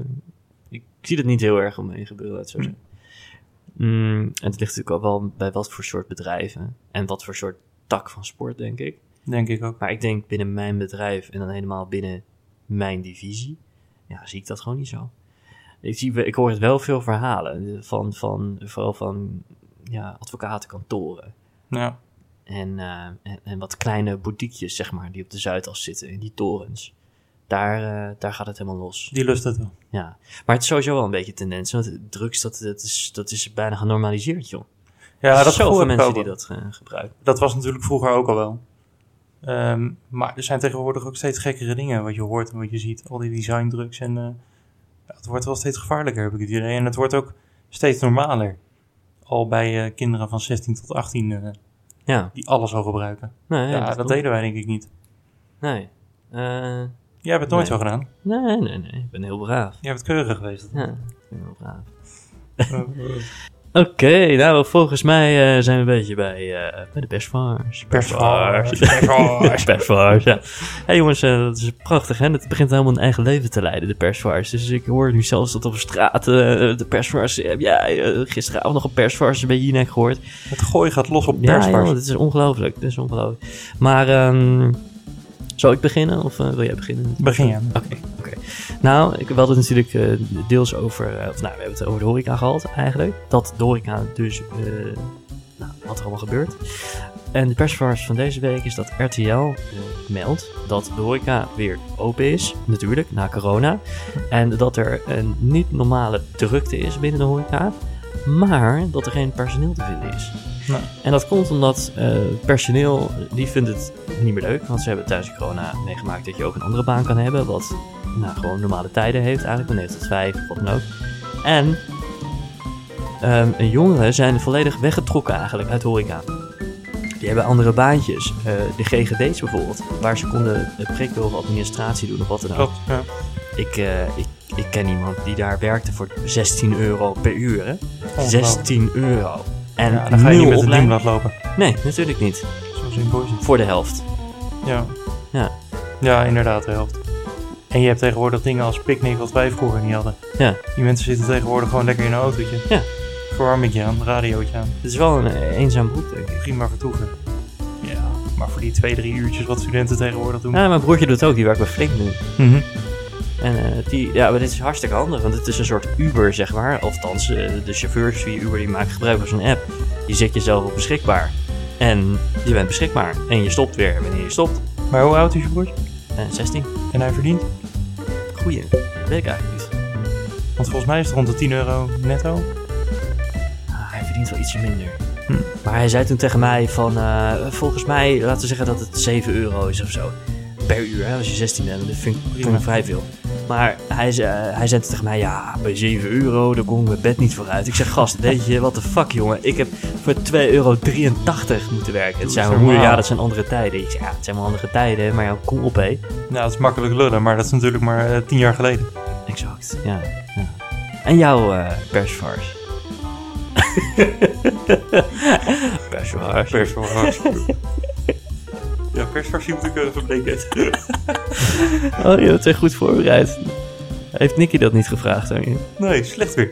ik zie het niet heel erg om me heen gebeuren, laat zo zeggen. Mm, en het ligt natuurlijk ook wel bij wat voor soort bedrijven en wat voor soort tak van sport, denk ik. Denk ik ook. Maar ik denk binnen mijn bedrijf en dan helemaal binnen mijn divisie, ja, zie ik dat gewoon niet zo. Ik, zie, ik hoor het wel veel verhalen van, van vooral van ja, advocatenkantoren. Ja. En, eh, en, en wat kleine boutiquejes, zeg maar, die op de Zuidas zitten, in die torens. Daar, eh, daar gaat het helemaal los. Die lust het wel. Ja. Maar het is sowieso wel een beetje tendens. Want drugs, dat, dat, is, dat is bijna genormaliseerd, joh. Ja, dat zijn mensen ook die dat eh, gebruiken. Dat was natuurlijk vroeger ook al wel. Ehm, maar er zijn tegenwoordig ook steeds gekkere dingen wat je hoort en wat je ziet. Al die designdrugs en eh, ja, het wordt wel steeds gevaarlijker, heb ik het idee. En het wordt ook steeds normaler. Al bij eh, kinderen van 16 tot 18 eh, Ja. die alles al gebruiken. Nee, ja, dat, deden wij denk ik niet. Nee. Eh, Jij hebt het nooit Nee. zo gedaan. nee, nee, nee. Ik ben heel braaf. Jij bent keurig geweest. Ja, ik ben heel braaf. [laughs] Oké, nou, volgens mij eh, zijn we een beetje bij, eh, bij de persvars. Persvars, Persvars. persvars, [laughs] ja. hey, jongens, eh, dat is prachtig, hè? Het begint helemaal een eigen leven te leiden, de persvars. Dus ik hoor nu zelfs dat op straat de persvars... eh, ja, eh, gisteravond nog een persvars bij Jinek gehoord. het gooi gaat los op Ja, persvars. joh, dit is ongelooflijk. Dit is ongelooflijk. Maar, ehm zal ik beginnen of wil jij beginnen? Begin. Oké, oké. Nou, ik wilde het natuurlijk eh, deels over, eh, of nou, we hebben het over de horeca gehad eigenlijk. Dat de horeca dus, eh, nou, wat er allemaal gebeurt. En de persvars van deze week is dat RTL meldt dat de horeca weer open is, natuurlijk, na corona. En dat er een niet normale drukte is binnen de horeca, maar dat er geen personeel te vinden is. Nou, En dat komt omdat eh, personeel, die vindt het niet meer leuk. Want ze hebben tijdens corona meegemaakt dat je ook een andere baan kan hebben. Wat nou, gewoon normale tijden heeft eigenlijk, van 9 tot 5 of wat dan ook. En ehm, jongeren zijn volledig weggetrokken eigenlijk uit horeca. Die hebben andere baantjes. Eh, de GGD's bijvoorbeeld, waar ze konden uh, prikkel of administratie doen of wat dan ook. Ja. Ik, eh, ik, ik ken iemand die daar werkte voor 16 euro per uur. Hè? Ongelooflijk. 16 euro. En Ja, dan ga je niet met een opleiding. dienblad lopen. Nee, natuurlijk niet. Zo simpel is het. Voor de helft. Ja. Ja. Ja, inderdaad, de helft. En je hebt tegenwoordig dingen als picknick wat wij vroeger niet hadden. Ja. Die mensen zitten tegenwoordig gewoon lekker in een autootje. Ja. Verwarmingje aan, radiootje aan. Het is wel een eenzaam beroep, denk ik. Prima vertoeven. Ja. Maar voor die twee, drie uurtjes wat studenten tegenwoordig doen. Ja, mijn broertje doet het ook. Die werkt bij Flink nu. Mhm. En eh, die, ja, maar dit is hartstikke handig. Want het is een soort Uber, zeg maar. Althans, eh, de chauffeurs via Uber die maken gebruik van zo'n app. Je zet jezelf op beschikbaar. En je bent beschikbaar. En je stopt weer wanneer je stopt. Maar hoe oud is je broertje? Eh 16. En hij verdient? Goeie. Dat weet ik eigenlijk niet. Want volgens mij is het rond de 10 euro netto. Ah, hij verdient wel ietsje minder. Hm. Maar hij zei toen tegen mij van... volgens mij, laten we zeggen dat het 7 euro is of zo. Per uur, hè, als je 16 bent. Dat vind ik, vind ik vrij veel. Maar hij, zei- hij zei tegen mij... Ja, bij 7 euro, daar kom ik mijn bed niet vooruit. Ik zeg, gast, weet je, wat de fuck, jongen. Ik heb voor 2,83 euro moeten werken. Het zijn mijn moeder, normaal. ja, dat zijn andere tijden. Ik zeg, ja, het zijn wel andere tijden. Maar ja, kom op, hé. Ja, dat is makkelijk lullen, maar dat is natuurlijk maar eh, 10 jaar geleden. Exact, ja. ja. En jouw eh persvars? [laughs] persvars. [laughs] Persvars. Ja, persversie moet ik even bedenken. [laughs] Oh, je bent echt goed voorbereid. Heeft Nicky dat niet gevraagd aan je? nee, slecht weer.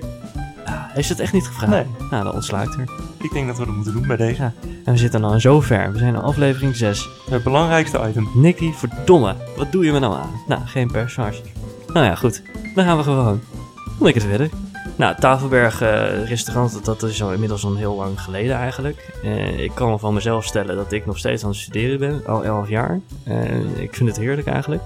Ah, heeft ze het echt niet gevraagd? Nee. Nou, dan ontsla ik er. Ik denk dat we dat moeten doen bij deze. Ja. En we zitten al zo ver. We zijn in aflevering 6. Het belangrijkste item. Nicky, verdomme. Wat doe je me nou aan? Nou, geen persvars. Nou ja, goed. Dan gaan we gewoon. Lekker verder. Nou, Tafelberg eh, restaurant, dat, is al inmiddels al heel lang geleden eigenlijk. Eh, ik kan van mezelf stellen dat ik nog steeds aan het studeren ben, al 11 jaar. Eh, ik vind het heerlijk eigenlijk.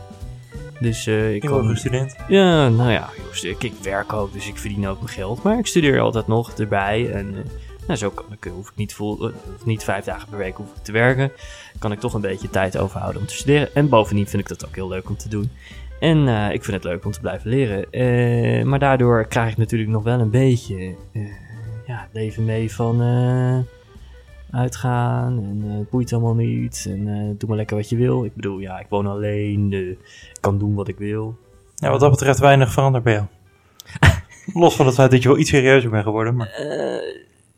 Dus ik ben een student. Ja, nou ja, ik, ik werk ook, dus ik verdien ook mijn geld. Maar ik studeer altijd nog erbij. En nou, zo kan ik, hoef ik niet, vol, niet vijf dagen per week hoef ik te werken. Kan ik toch een beetje tijd overhouden om te studeren. En bovendien vind ik dat ook heel leuk om te doen. En eh, ik vind het leuk om te blijven leren. Eh, maar daardoor krijg ik natuurlijk nog wel een beetje eh, ja, leven mee van uitgaan. En het boeit allemaal niet. En doe maar lekker wat je wil. Ik bedoel, ja, ik woon alleen. eh, ik kan doen wat ik wil. Ja, wat dat betreft weinig veranderd bij jou. [laughs] Los van het feit dat je wel iets serieuzer bent geworden. Maar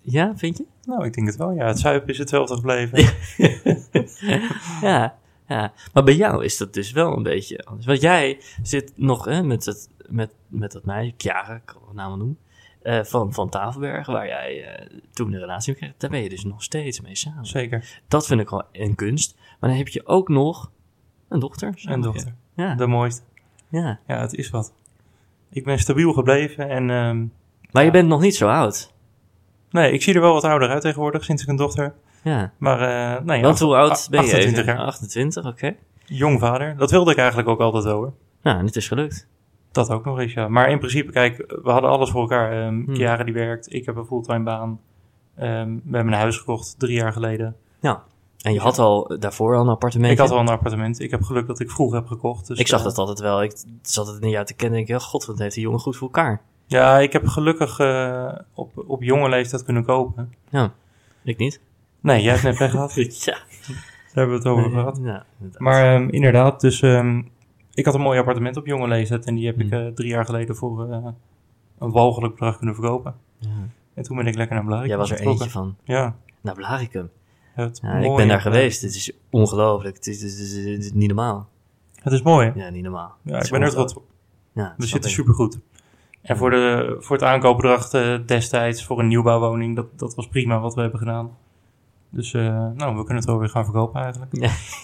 ja, vind je? nou, ik denk het wel. Ja, het zuipen is hetzelfde gebleven. [laughs] ja, ja. Maar bij jou is dat dus wel een beetje anders. Want jij zit nog hè, met, het, met, met dat meisje, Chiara, ik kan het naam noemen, eh, van, van Tafelberg, waar jij eh, toen een relatie mee kreeg. Daar ben je dus nog steeds mee samen. Zeker. Dat vind ik wel een kunst. Maar dan heb je ook nog een dochter. snap En je? dochter. Ja, De mooiste. ja. Ja, het is wat. Ik ben stabiel gebleven en... ehm, Maar je bent nog niet zo oud. nee, ik zie er wel wat ouder uit tegenwoordig sinds ik een dochter. Ja. Maar nee, Want hoe oud ben je? 28 even? jaar. 28, oké. Jong vader. Dat wilde ik eigenlijk ook altijd wel hoor. Nou, en het is gelukt. Dat ook nog eens, ja. Maar in principe, kijk, we hadden alles voor elkaar. Hmm. Chiara die werkt, ik heb een fulltime baan. Ehm, we hebben een huis gekocht, drie jaar geleden. En je had al daarvoor al een appartement. Ik had al een appartement. Ik heb geluk dat ik vroeg heb gekocht. Dus, ik zag eh, dat altijd wel. Ik zat het niet uit te kennen. Ik denk, god, wat heeft die jongen goed voor elkaar. Ja, ik heb gelukkig eh, op, op jonge leeftijd kunnen kopen. Ik niet. Nee, jij hebt net weg gehad. [laughs] Daar ja. hebben we het over gehad. Ja. Maar ehm, inderdaad, dus ehm, ik had een mooi appartement op jonge leeftijd. En die heb ik Hmm. eh, drie jaar geleden voor eh, een walgelijk bedrag kunnen verkopen. Ja. En toen ben ik lekker naar Blarikum Jij was er eentje van. Ja. Nou, Blaricum. Het Ja, ik ben daar geweest. Het is ongelooflijk. Het is, het, is, het is niet normaal. Het is mooi. Ja, niet normaal. Ja, ik ben er trots op. Ja, We zitten supergoed. En voor, de, voor het aankoopbedrag eh, destijds, voor een nieuwbouwwoning, dat, dat was prima wat we hebben gedaan. Dus eh, nou, we kunnen het wel weer gaan verkopen eigenlijk.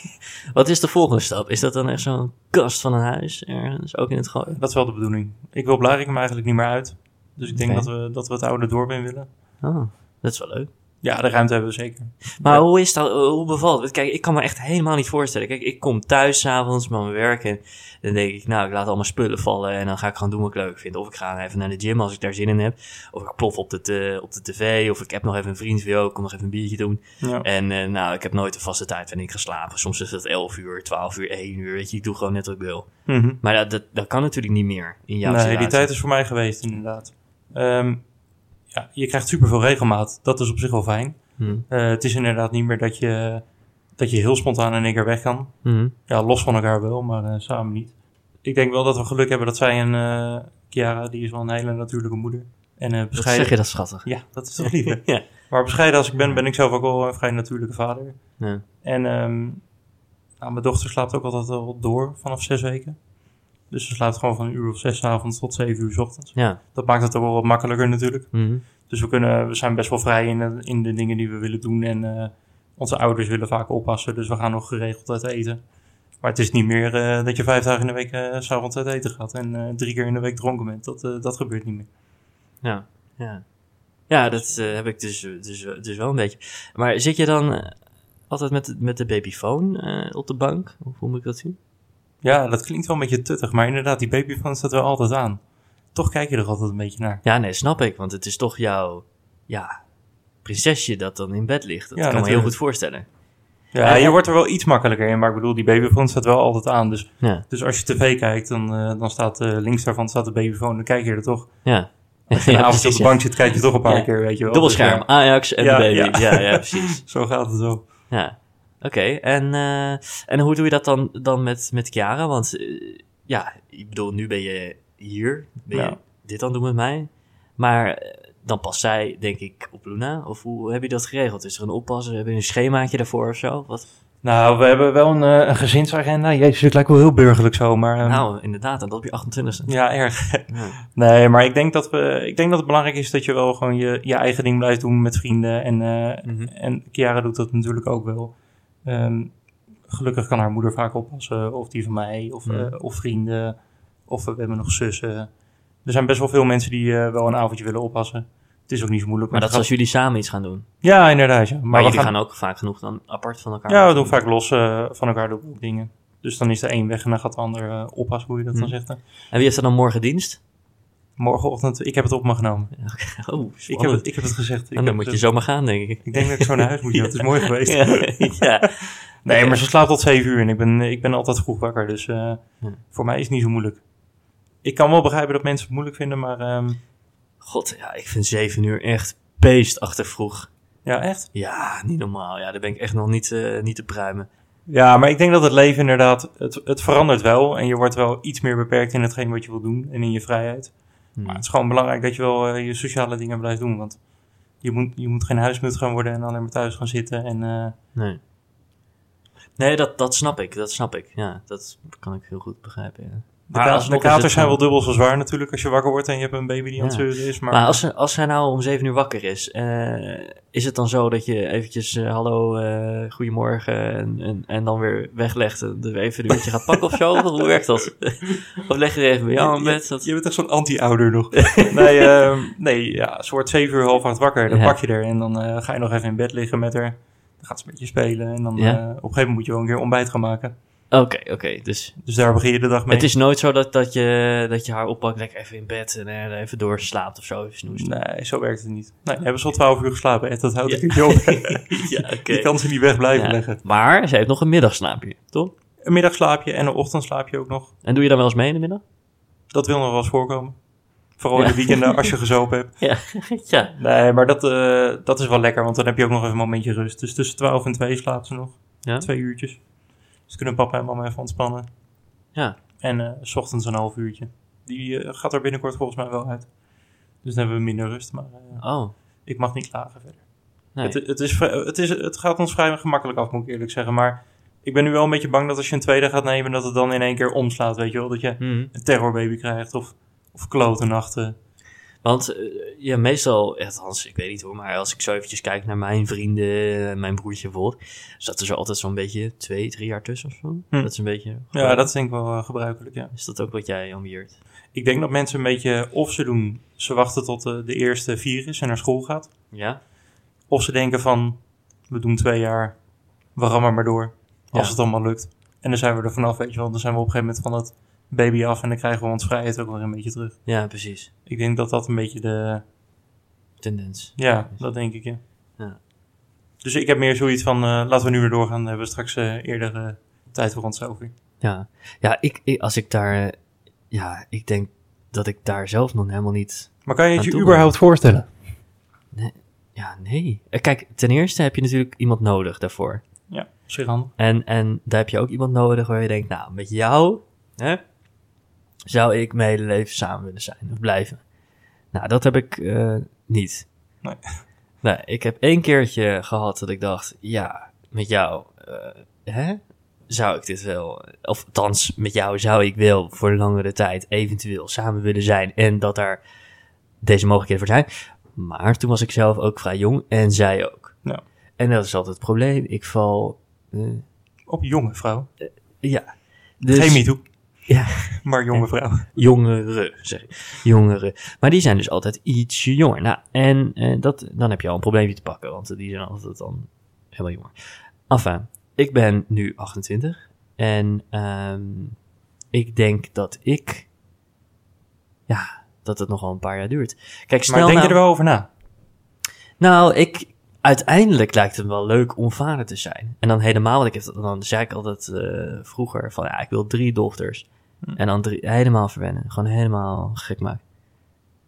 [laughs] Wat is de volgende stap? Is dat dan echt zo'n kast van een huis ergens, ook in het gooien? Dat is wel de bedoeling. Ik wil Blarikum eigenlijk niet meer uit. Dus ik denk dat, we, dat we het oude dorp in willen. Oh, dat is wel leuk. Ja, de ruimte hebben we zeker. Maar Ja. hoe is dat, hoe bevalt het? Kijk, ik kan me echt helemaal niet voorstellen. Kijk, ik kom thuis s'avonds met mijn werk en dan denk ik, nou, ik laat al mijn spullen vallen en dan ga ik gewoon doen wat ik leuk vind. Of ik ga even naar de gym als ik daar zin in heb. Of ik plof op de, op de tv. Of ik heb nog even een vriend weer, ik kom nog even een biertje doen. Ja. En eh, nou, ik heb nooit een vaste tijd wanneer ik ga slapen. Soms is het 11 uur, 12 uur, 1 uur. Weet je, ik doe gewoon net wat ik wil. Mhm. Maar dat, dat, dat kan natuurlijk niet meer in jouw Nee, die situatie. tijd is voor mij geweest inderdaad. Ehm, ja, je krijgt superveel regelmaat. Dat is op zich wel fijn. Hm. Eh, het is inderdaad niet meer dat je, dat je heel spontaan in één keer weg kan. Hm. Ja, los van elkaar wel, maar eh, samen niet. Ik denk wel dat we geluk hebben dat zij een... eh Chiara, die is wel een hele natuurlijke moeder. En bescheiden... zeg je dat schattig? Ja, dat is toch [laughs] lief, ja. Maar bescheiden als ik ben, ben ik zelf ook wel een vrij natuurlijke vader. Ja. En ehm, nou, mijn dochter slaapt ook altijd wel door vanaf zes weken. Dus ze slaapt gewoon van een uur of zes avonds tot zeven uur 's ochtends. Ja. Dat maakt het ook wel wat makkelijker natuurlijk. Hm. Dus we, kunnen, we zijn best wel vrij in de, in de dingen die we willen doen. En eh, onze ouders willen vaak oppassen, dus we gaan nog geregeld uit eten. Maar het is niet meer eh, dat je vijf dagen in de week eh, s s'avonds uit eten gaat en eh, drie keer in de week dronken bent. Dat, eh, dat gebeurt niet meer. Ja, ja. Ja, dat eh, heb ik dus, dus, dus wel een beetje. Maar zit je dan eh, altijd met, de- met de babyfoon eh, op de bank? Hoe moet ik dat zien? Ja, dat klinkt wel een beetje tuttig, maar inderdaad, die babyfoon staat wel altijd aan. Toch kijk je er altijd een beetje naar. Ja, nee, snap ik. Want het is toch jouw, ja, prinsesje dat dan in bed ligt. Dat Ja, kan me heel natuurlijk. goed voorstellen. Ja, Ja. je wordt er wel iets makkelijker in, maar ik bedoel, die babyfoon staat wel altijd aan. Dus, Ja, dus als je tv kijkt, dan, eh, dan staat eh, links daarvan staat de babyfoon, dan kijk je er toch. ja. Als je een [laughs] Ja, avond op de bank zit, kijk je toch een paar keer, weet je wel. Dubbelscherm, Dus, Ajax en de baby. ja. Ja, ja, precies. [laughs] zo gaat het wel. Ja, oké. En, eh, en hoe doe je dat dan, dan met, met Chiara? Want eh, ja, ik bedoel, nu ben je hier, ben je Ja. dit aan het doen met mij. Maar eh, dan past zij, denk ik, op Luna. Of hoe heb je dat geregeld? Is er een oppassen? Heb je een schemaatje daarvoor of zo? Wat? Nou, we hebben wel een, een gezinsagenda. Jezus, het lijkt wel heel burgerlijk zo, maar... ehm, nou, inderdaad, en dat op je 28e. Ja, erg. [laughs] Ja. Nee, maar ik denk dat, we, ik denk dat het belangrijk is dat je wel gewoon je, je eigen ding blijft doen met vrienden. En, Mhm. en Chiara doet dat natuurlijk ook wel. Ehm, gelukkig kan haar moeder vaak oppassen. Of die van mij, of, Mhm. eh, of vrienden. Of we hebben nog zussen. Er zijn best wel veel mensen die eh, wel een avondje willen oppassen. Het is ook niet zo moeilijk. Maar dat is je als jullie samen iets gaan doen. gaat- Ja, inderdaad. Ja. Maar, Maar, jullie gaan, gaan... ook vaak genoeg dan apart van elkaar. Ja, we doen vaak los eh, van elkaar ook dingen. Dus dan is de een weg en dan gaat de ander oppassen, hoe je dat dan Mhm. zegt. hè. En wie heeft er dan morgen dienst? Morgenochtend, ik heb het op me genomen. [laughs] Oh, Ik heb het, ik heb het gezegd. Ik En dan moet je zomaar gaan, denk ik. Ik denk dat ik zo naar huis moet. Ja, het is [laughs] mooi geweest. ja. Nee, maar ze slaapt tot 7 uur en ik ben, ik ben altijd vroeg wakker. Dus Ja. voor mij is het niet zo moeilijk. Ik kan wel begrijpen dat mensen het moeilijk vinden, maar ehm, God, ja, ik vind zeven uur echt beestachtig vroeg. ja, echt. Ja, niet normaal. Ja, daar ben ik echt nog niet, eh, niet te pruimen. Ja, maar ik denk dat het leven inderdaad, het, het verandert wel. En je wordt wel iets meer beperkt in hetgeen wat je wil doen en in je vrijheid. Hm. Maar het is gewoon belangrijk dat je wel eh, je sociale dingen blijft doen. Want je moet, je moet geen huismut gaan worden en alleen maar thuis gaan zitten. En eh, Nee. Nee, dat, dat snap ik. Dat snap ik. Ja, dat kan ik heel goed begrijpen. Ja. De, ka- alsnog de katers zijn wel dubbel zo zwaar natuurlijk als je wakker wordt en je hebt een baby die aan het Ja. zeuren is. Maar, Maar als, als hij nou om zeven uur wakker is, eh, is het dan zo dat je eventjes eh, hallo, eh, goedemorgen en, en, en dan weer weglegt en even een uurtje gaat pakken of zo? Hoe werkt dat? [laughs] of leg je er even bij jou in bed? Dat... Je bent echt zo'n anti-ouder nog. [laughs] nee, ehm, nee, ja, ze wordt zeven uur half acht wakker. Dan Ja. pak je er en dan ga je nog even in bed liggen met haar. Dan gaat ze met je spelen en dan Ja. op een gegeven moment moet je wel een keer ontbijt gaan maken. Oké, oké. Dus Dus daar begin je de dag mee. het is nooit zo dat, dat, je, dat je haar oppakt, lekker even in bed en er even doorslaapt of zo, even snoezen. Nee, zo werkt het niet. Nee, hebben ze al twaalf uur geslapen. Ed, dat houdt ik niet op. [laughs] ja, oké. Je kan ze niet weg blijven Ja. leggen. Maar ze heeft nog een middagslaapje, toch? Een middagslaapje en een ochtendslaapje ook nog. En doe je dan wel eens mee in de middag? Dat wil nog wel eens voorkomen. Vooral in de weekenden als je gezopen hebt. [laughs] Ja. ja. Nee, maar dat, eh, dat is wel lekker, want dan heb je ook nog even een momentje rust. Dus tussen 12 en 2 slaapt ze nog. Ja. Twee uurtjes. Dus kunnen papa en mama even ontspannen. Ja. En eh, s ochtends een half uurtje. Die eh, gaat er binnenkort volgens mij wel uit. Dus dan hebben we minder rust, maar eh, Oh, ik mag niet klagen verder. nee. Het, het, is, het, is, het gaat ons vrij gemakkelijk af, moet ik eerlijk zeggen. Maar ik ben nu wel een beetje bang dat als je een tweede gaat nemen, dat het dan in één keer omslaat, weet je wel. Dat je Mhm. een terrorbaby krijgt of, of klote nachten. Want eh, ja, meestal, althans, ik weet niet hoor, maar als ik zo eventjes kijk naar mijn vrienden, eh, mijn broertje bijvoorbeeld, zat er zo altijd zo'n beetje twee, drie jaar tussen of zo. Hm. Dat is een beetje... Ja, dat is denk ik wel eh, gebruikelijk, ja. Is dat ook wat jij ambieert? Ik denk dat mensen een beetje, of ze doen, ze wachten tot de, de eerste vier is en naar school gaat. Ja? Of ze denken van, we doen twee jaar, we rammen maar door, als Ja. het allemaal lukt. En dan zijn we er vanaf, weet je wel. Dan zijn we op een gegeven moment van het baby af en dan krijgen we ons vrijheid ook weer een beetje terug. Ja, precies. Ik denk dat dat een beetje de, Tendens. ja, dat denk ik, ja. Ja. Dus ik heb meer zoiets van, eh, laten we nu weer doorgaan, dan hebben we straks eh, eerder eh, tijd voor onszelf weer. Ja, ja ik, ik, als ik daar, ja, ik denk dat ik daar zelf nog helemaal niet Maar kan je het je überhaupt voorstellen? Ja, nee. Kijk, ten eerste heb je natuurlijk iemand nodig daarvoor. Ja, handig. En, en daar heb je ook iemand nodig waar je denkt, nou, met jou hè, zou ik mijn hele leven samen willen zijn of blijven. Nou, dat heb ik eh, niet. Nee. [laughs] Nee, ik heb één keertje gehad dat ik dacht, ja, met jou eh, hè, zou ik dit wel, of althans, met jou zou ik wel voor langere tijd eventueel samen willen zijn en dat daar deze mogelijkheden voor zijn. Maar toen was ik zelf ook vrij jong en zij ook. Ja. En dat is altijd het probleem. Ik val, eh, Op jonge vrouw. ja. Dus, Geen MeToo, Ja, maar jonge vrouw. jongeren, zeg ik. Jongeren. Maar die zijn dus altijd ietsje jonger. Nou, en eh, dat, dan heb je al een probleempje te pakken, want die zijn altijd dan heel jonger. Enfin, ik ben nu 28 en ehm, ik denk dat ik, ja, dat het nog wel een paar jaar duurt. Kijk, stel Maar denk nou, je er wel over na? Nou, ik, uiteindelijk lijkt het me wel leuk om vader te zijn. En dan helemaal, want ik heb, dan zei ik altijd eh, vroeger van, ja, ik wil drie dochters. Hm. En dan drie, helemaal verwennen. Gewoon helemaal gek maken.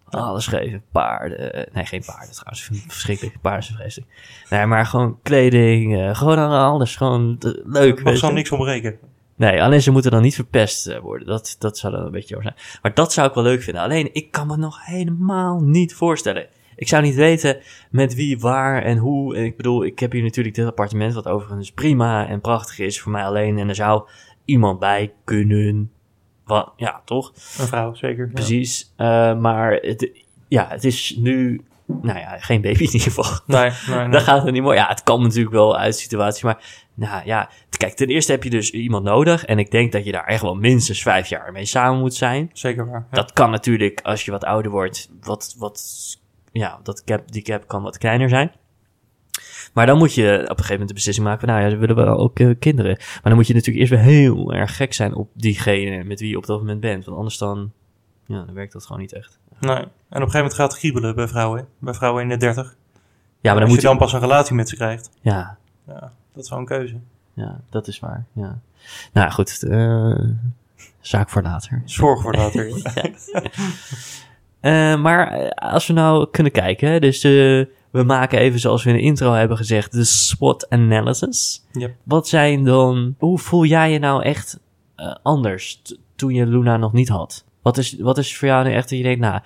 Alles geven, paarden. Nee, geen paarden trouwens. Verschrikkelijk. Paarden zijn vreselijk. Nee, maar gewoon kleding. eh, gewoon alles. Gewoon eh, leuk. Er mag zo niks ontbreken. Nee, alleen ze moeten dan niet verpest eh, worden. Dat, dat zou dan een beetje over zijn. Maar dat zou ik wel leuk vinden. Alleen, ik kan me nog helemaal niet voorstellen. Ik zou niet weten met wie, waar en hoe. En ik bedoel, ik heb hier natuurlijk dit appartement, wat overigens prima en prachtig is voor mij alleen. En er zou iemand bij kunnen. Wat, ja, toch? Een vrouw, zeker. Ja. Precies. Eh, maar het, ja, het is nu, nou ja, geen baby in ieder geval. Nee, nee, [laughs] nee. Dan gaat het niet mooi. Ja, het kan natuurlijk wel uit de situatie. Maar nou ja, kijk, ten eerste heb je dus iemand nodig. En ik denk dat je daar echt wel minstens vijf jaar mee samen moet zijn. Zeker waar. Ja. Dat kan natuurlijk als je wat ouder wordt. Wat, wat, ja, dat cap, die cap kan wat kleiner zijn. Maar dan moet je op een gegeven moment de beslissing maken van, nou ja, we willen wel ook eh, kinderen. Maar dan moet je natuurlijk eerst weer heel erg gek zijn op diegene met wie je op dat moment bent. Want anders dan, ja, dan werkt dat gewoon niet echt. Nee. En op een gegeven moment gaat het kriebelen bij vrouwen. Bij vrouwen in de 30. Ja, maar dan Als moet je dan pas een relatie met ze krijgt. Ja, Ja, dat is wel een keuze. ja, dat is waar. Ja. Nou goed, eh, zaak voor later. Zorg voor later. [laughs] Eh, maar als we nou kunnen kijken, dus eh, we maken even zoals we in de intro hebben gezegd, de SWOT analysis. Yep. Wat zijn dan, hoe voel jij je nou echt eh, anders toen je Luna nog niet had? Wat is, wat is voor jou nu echt dat je denkt, nou,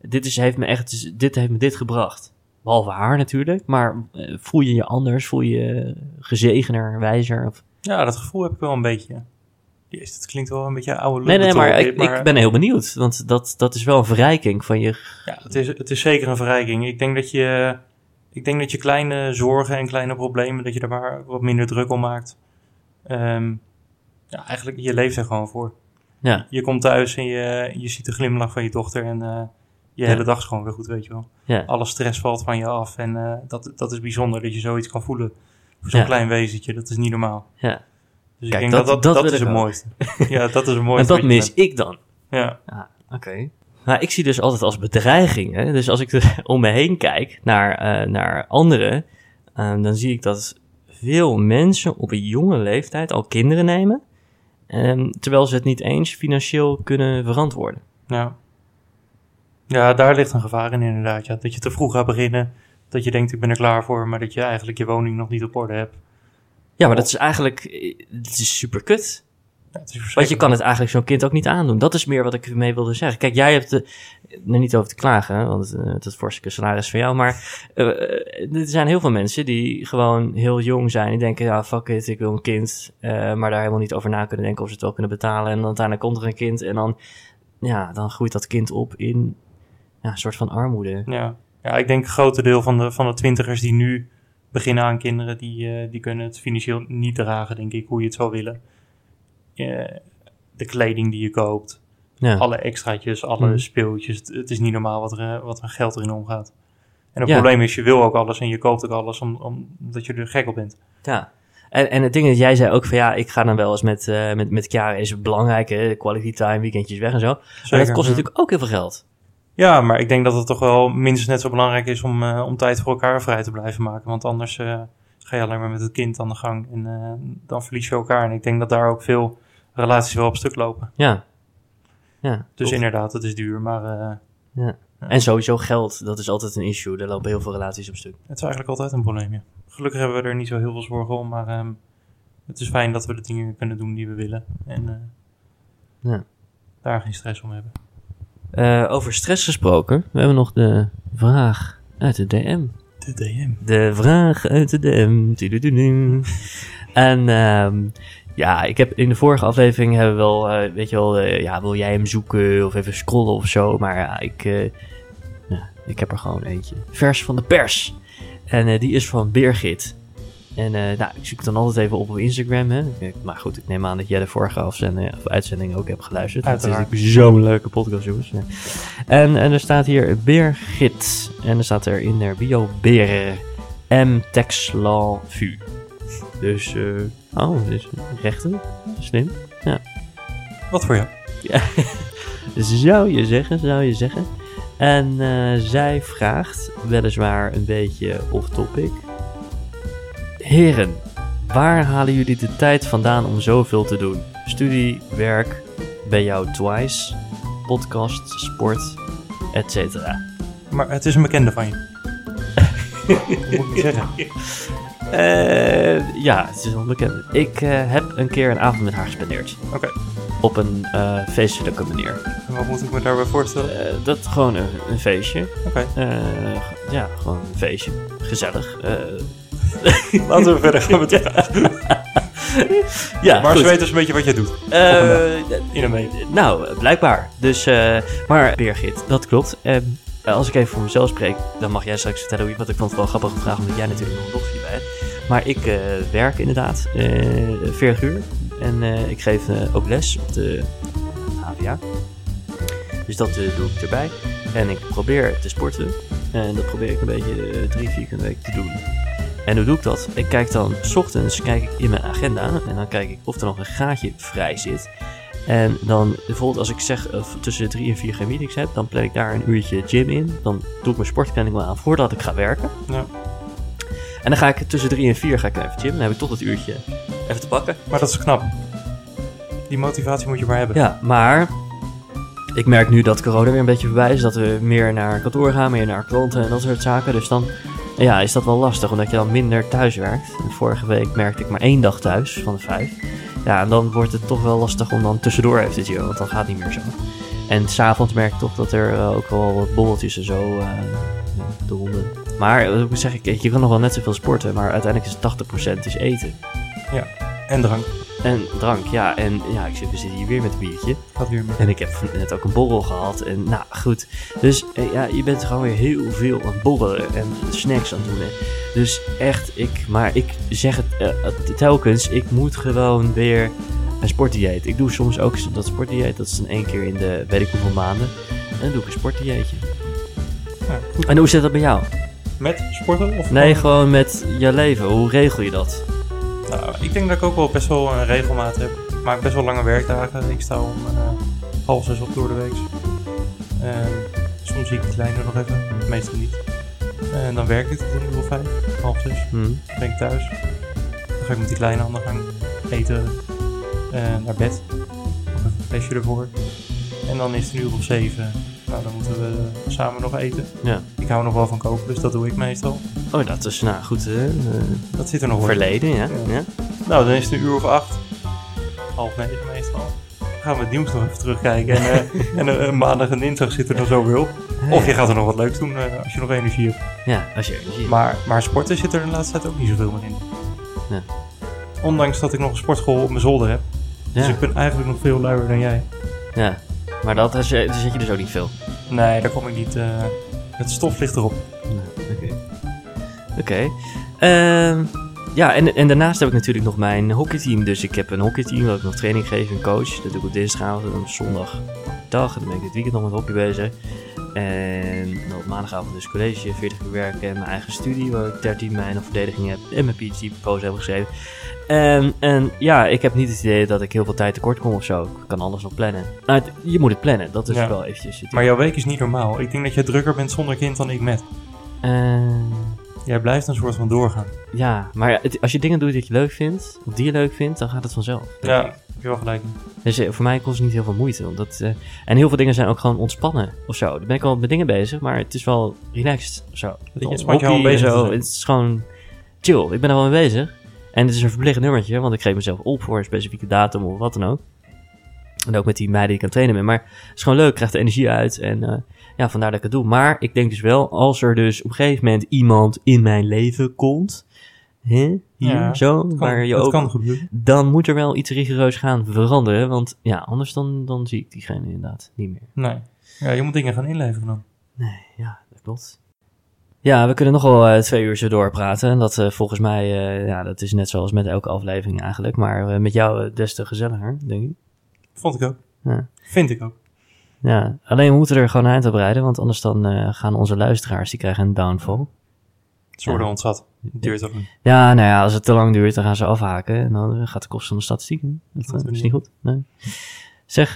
dit, is, heeft me echt, dit heeft me dit gebracht. Behalve haar natuurlijk, maar eh, voel je je anders? Voel je je gezegener, wijzer? Of... Ja, dat gevoel heb ik wel een beetje. Jezus, het klinkt wel een beetje oude Nee, nee, maar, ik, dit, ik ben heel benieuwd, want dat, dat is wel een verrijking van je... Ja, het is, het is zeker een verrijking. Ik denk dat je, ik denk dat je kleine zorgen en kleine problemen, dat je daar maar wat minder druk om maakt. Ehm, ja, eigenlijk, je leeft er gewoon voor. Ja, Je komt thuis en je, je ziet de glimlach van je dochter en eh, je Ja. hele dag is gewoon weer goed, weet je wel. ja. Alle stress valt van je af en eh, dat, dat is bijzonder dat je zoiets kan voelen. Voor zo'n Ja. klein wezentje, dat is niet normaal. ja. Dus Kijk, ik denk dat- dat dat, dat dat, is het mooiste. [laughs] ja, dat is het En mooiste. dat wat je mis ik dan. Ja, Ah, oké. Nou, ik zie dus altijd als bedreiging. Hè? Dus als ik er [laughs] om me heen kijk naar, eh, naar anderen, eh, dan zie ik dat veel mensen op een jonge leeftijd al kinderen nemen, ehm, terwijl ze het niet eens financieel kunnen verantwoorden. ja. ja, daar ligt een gevaar in inderdaad. Ja. Dat je te vroeg gaat beginnen, dat je denkt ik ben er klaar voor, maar dat je eigenlijk je woning nog niet op orde hebt. Ja, maar dat is eigenlijk, eh, het is super kut. Want je kan het eigenlijk zo'n kind ook niet aandoen. Dat is meer wat ik ermee wilde zeggen. Kijk, jij hebt er niet over te klagen, hè, want eh, het is forse salaris voor jou. Maar eh, er zijn heel veel mensen die gewoon heel jong zijn. Die denken, ja, fuck it, ik wil een kind. eh, maar daar helemaal niet over na kunnen denken of ze het wel kunnen betalen. En dan uiteindelijk komt er een kind en dan, ja, dan groeit dat kind op in ja, een soort van armoede. Ja. ja, ik denk een grote deel van de, van de twintigers die nu beginnen aan kinderen, die, die kunnen het financieel niet dragen, denk ik, hoe je het zou willen. Eh, de kleding die je koopt, Ja. alle extraatjes, alle Mhm. speeltjes. Het, is niet normaal wat er, eh, wat er geld erin omgaat. En het Ja. probleem is, je wil ook alles en je koopt ook alles om, omdat je er gek op bent. Ja. En, en het ding is, jij zei ook van ja, ik ga dan wel eens met, eh met, met Chiara, is belangrijk, hè, quality time, weekendjes weg en zo. Maar dat kost ja. natuurlijk ook heel veel geld. Ja, maar ik denk dat het toch wel minstens net zo belangrijk is om, om tijd voor elkaar vrij te blijven maken. Want anders ga je alleen maar met het kind aan de gang en dan verlies je elkaar. En ik denk dat daar ook veel relaties wel op stuk lopen. Ja. Ja. Dus inderdaad, het is duur, maar eh, Ja. En sowieso geld, dat is altijd een issue. Daar lopen heel veel relaties op stuk. het is eigenlijk altijd een probleem. Ja. Gelukkig hebben we er niet zo heel veel zorgen om, maar ehm, het is fijn dat we de dingen kunnen doen die we willen. En eh, Ja. daar geen stress om hebben. Eh, over stress gesproken, we hebben nog de vraag uit de DM. De DM. De vraag uit de DM. [laughs] En ehm, ja, ik heb in de vorige aflevering hebben we wel, eh, weet je wel, eh, ja, wil jij hem zoeken of even scrollen of zo. Maar ja, ik, ja, ik heb er gewoon eentje. Vers van de pers. En die is van Birgit. En nou, ik zoek het dan altijd even op op Instagram. Hè. Maar goed, ik neem aan dat jij de vorige afzending, of uitzending ook hebt geluisterd. Het is Uiteraard. zo'n leuke podcast, jongens. Ja. En, en er staat hier Birgit. En er staat er in der bio Ber M. Texlan Vu. Dus, eh oh, dus rechter. Slim. Wat voor jou? [laughs] Zou je zeggen, zou je zeggen. En eh, zij vraagt, weliswaar een beetje off-topic. Heren, waar halen jullie de tijd vandaan om zoveel te doen? Studie, werk, bij jou twice, podcast, sport, etc. Maar het is een bekende van je. Wat [laughs] moet ik zeggen? [laughs] Eh, ja, het is onbekend. Ik eh, heb een keer een avond met haar gespendeerd. Oké. Op een eh, feestelijke manier. En wat moet ik me daarbij voorstellen? Dat gewoon een, een feestje. Oké. Ja, gewoon een feestje. Gezellig. [laughs] Laten we verder gaan met [laughs] de vraag. [laughs] ja, Maar goed. ze weten dus een beetje wat je doet. In een week. nou, blijkbaar. Dus, maar Birgit, dat klopt. Ehm, als ik even voor mezelf spreek, dan mag jij straks vertellen. Want ik vond het wel een grappige vraag, omdat jij natuurlijk nog een. Maar ik eh, werk inderdaad eh 40 uur. En eh, ik geef eh, ook les op de HVA. Dus dat eh, doe ik erbij. En ik probeer te sporten. En dat probeer ik een beetje eh, drie, vier keer de week te doen. En hoe doe ik dat? Ik kijk dan, s ochtends kijk ik in mijn agenda. En dan kijk ik of er nog een gaatje vrij zit. En dan bijvoorbeeld als ik zeg eh, tussen drie en vier geen meetings heb, dan plan ik daar een uurtje gym in. Dan doe ik mijn sportplanning wel aan voordat ik ga werken. Ja. En dan ga ik tussen drie en vier ga ik even gym. Dan heb ik toch dat uurtje even te pakken. Maar dat is knap. Die motivatie moet je maar hebben. Ja, maar ik merk nu dat corona weer een beetje voorbij is. Dat we meer naar kantoor gaan, meer naar klanten en dat soort zaken. Dus dan ja, is dat wel lastig, omdat je dan minder thuis werkt. En vorige week merkte ik maar één dag thuis van de vijf. Ja, en dan wordt het toch wel lastig om dan tussendoor even te gymmen, want dan gaat het niet meer zo. En s'avonds merk ik toch dat er eh, ook wel wat bolletjes en zo eh de ronde. Maar eh, ik zeg ik, je kan nog wel net zoveel sporten, maar uiteindelijk is het 80% is eten. En drank. En drank, ja. En ja, ik zit, we zitten hier weer met een biertje. Gaat weer mee. En ik heb net ook een borrel gehad. En nou, goed. Dus eh, ja, je bent gewoon weer heel veel aan het borrelen en snacks aan het doen. hè. Dus echt, ik, maar ik zeg het eh, eh, telkens, ik moet gewoon weer een sportdieet. Ik doe soms ook dat sportdieet, dat is dan één keer in de weet ik hoeveel maanden. En dan doe ik een sportdieetje. Ja. En hoe zit dat bij jou? Met sporten? Of Nee, gewoon met je leven. Hoe regel je dat? Nou, ik denk dat ik ook wel best wel een regelmaat heb. Ik maak best wel lange werkdagen. Ik sta om eh, half zes op door de week. En soms zie ik die kleine nog even, meestal niet. En dan werk ik tot een uur of vijf, half zes. Hm. Dan ben ik thuis. Dan ga ik met die kleine aan de gang eten, eh, naar bed. Nog even een flesje ervoor. En dan is het een uur of zeven. Nou, dan moeten we samen nog eten. Ja. Ik hou nog wel van koken, dus dat doe ik meestal. Oh, dat is nou goed. Eh, Dat zit er nog verleden, ja. Ja. ja. Nou, dan is het een uur of acht. Half negen meestal. Dan gaan we het nieuws nog even terugkijken. En, eh, [laughs] en eh, maandag en dinsdag zit er dan zo weer op. Of je gaat er nog wat leuks doen als je nog energie hebt. Ja, als je energie hebt. Maar, maar sporten zit er de laatste tijd ook niet zoveel meer in. Ondanks dat ik nog een sportschool op mijn zolder heb. Dus ik ben eigenlijk nog veel luier dan jij. Ja, maar dat is, daar zit je dus ook niet veel. Nee, daar kom ik niet. eh, het stof ligt erop. Oké. Oké. Ehm, ja, en, en daarnaast heb ik natuurlijk nog mijn hockeyteam. Dus ik heb een hockeyteam waar ik nog training geef, een coach. Dat doe ik op dinsdagavond en op zondagdag. En dan ben ik dit weekend nog met hockey bezig. En op maandagavond dus college, 40 uur werken en mijn eigen studie, waar ik 13 mijn verdediging heb en mijn PhD-proposal heb geschreven. En, en ja, ik heb niet het idee dat ik heel veel tijd tekort kom of zo. Ik kan alles nog plannen. Nou, het- je moet het plannen, dat is Ja. wel eventjes Maar jouw week is niet normaal. Ik denk dat je drukker bent zonder kind dan ik met. Eh, Jij blijft een soort van doorgaan. Ja, maar het- als je dingen doet die je leuk vindt, of die je leuk vindt, dan gaat het vanzelf. Ja, ik. heb je wel gelijk. Dus eh, voor mij kost het niet heel veel moeite. Want dat, eh, en heel veel dingen zijn ook gewoon ontspannen of zo. Dan ben ik al met dingen bezig, maar het is wel relaxed of zo. Je, je al bezig. Het is gewoon chill. Ik ben er wel mee bezig. En het is een verplicht nummertje, want ik geef mezelf op voor een specifieke datum of wat dan ook. En ook met die meiden die ik aan het trainen ben. Maar het is gewoon leuk, ik krijg de energie uit. En eh, ja, vandaar dat ik het doe. Maar ik denk dus wel, als er dus op een gegeven moment iemand in mijn leven komt. Hè, hier, Ja, zo, kan, waar je ook dan moet er wel iets rigoureus gaan veranderen. Want ja, anders dan, dan zie ik diegene inderdaad niet meer. Nee. Ja, je moet dingen gaan inleveren dan. Nee, ja, dat klopt. Ja, we kunnen nog wel eh, twee uur zo doorpraten. En dat eh, volgens mij, eh, ja, dat is net zoals met elke aflevering eigenlijk. Maar met jou des te gezelliger, denk ik. Vond ik ook. Ja. Vind ik ook. Ja, alleen we moeten er gewoon eind op rijden. Want anders dan gaan onze luisteraars, die krijgen een downfall. Ze worden Ja. ontzat. Duurt ook niet. Ja, nou ja, als het te lang duurt, dan gaan ze afhaken. En dan gaat de kost van de statistieken. Dat we is niet goed. Nee. Zeg,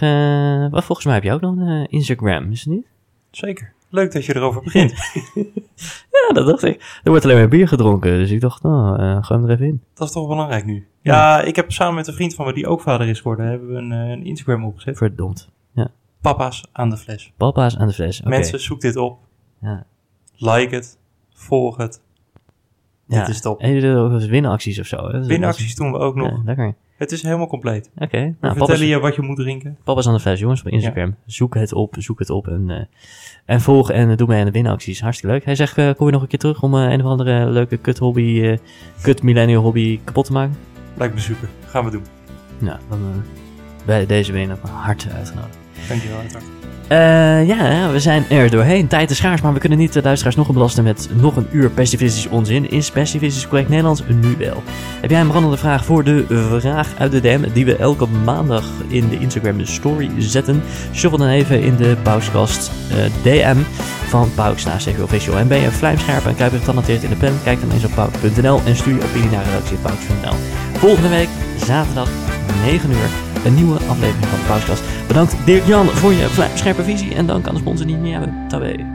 wat volgens mij heb je ook nog een Instagram, is het niet? Zeker. Leuk dat je erover begint. [laughs] Ja, dat dacht ik. Er wordt alleen maar bier gedronken, dus ik dacht, nou, gooi hem er even in. Dat is toch belangrijk nu. Ja, ik heb samen met een vriend van me die ook vader is geworden, hebben we een, eh, een Instagram opgezet. Verdomd. Papa's aan de fles. Papa's aan de fles. Mensen, zoek dit op. Ja. Like het. Volg het. Ja. Dit is top. En jullie doen ook winacties of zo, hè? Winacties doen we ook nog. Ja, lekker. Het is helemaal compleet. Oké. We Nou, papa's, vertellen je wat je moet drinken. papa's aan de fles, jongens, op Instagram. Zoek het op, zoek het op en, eh, en volg en eh, doe mee aan de winacties. Hartstikke leuk. Hij zegt, eh, kom je nog een keer terug om een of andere leuke kut hobby, kut millennial hobby kapot te maken? Lijkt me super. Gaan we doen. Nou, dan bij deze ben je nog van harte uitgenodigd. Dankjewel, uiteraard. Eh, ja, we zijn er doorheen. Tijd is schaars, maar we kunnen niet de luisteraars nog belasten met nog een uur pacifistische onzin. Is pacifistisch correct Nederlands? Nu wel. Heb jij een brandende vraag voor de vraag uit de DM, die we elke maandag in de Instagram story zetten? Shuffle dan even in de Pauskast eh, DM van Pauks naast TV Official. En ben je vlijmscherp en kuiper getalenteerd in de pen? Kijk dan eens op pauk.nl en stuur je opinie naar redactie.pauks.nl. Volgende week, zaterdag, 9 uur, een nieuwe aflevering van Pauskast. Bedankt Dirk-Jan voor je vlijmscherpe visie en dank aan de sponsor die je niet hebben. Tabé.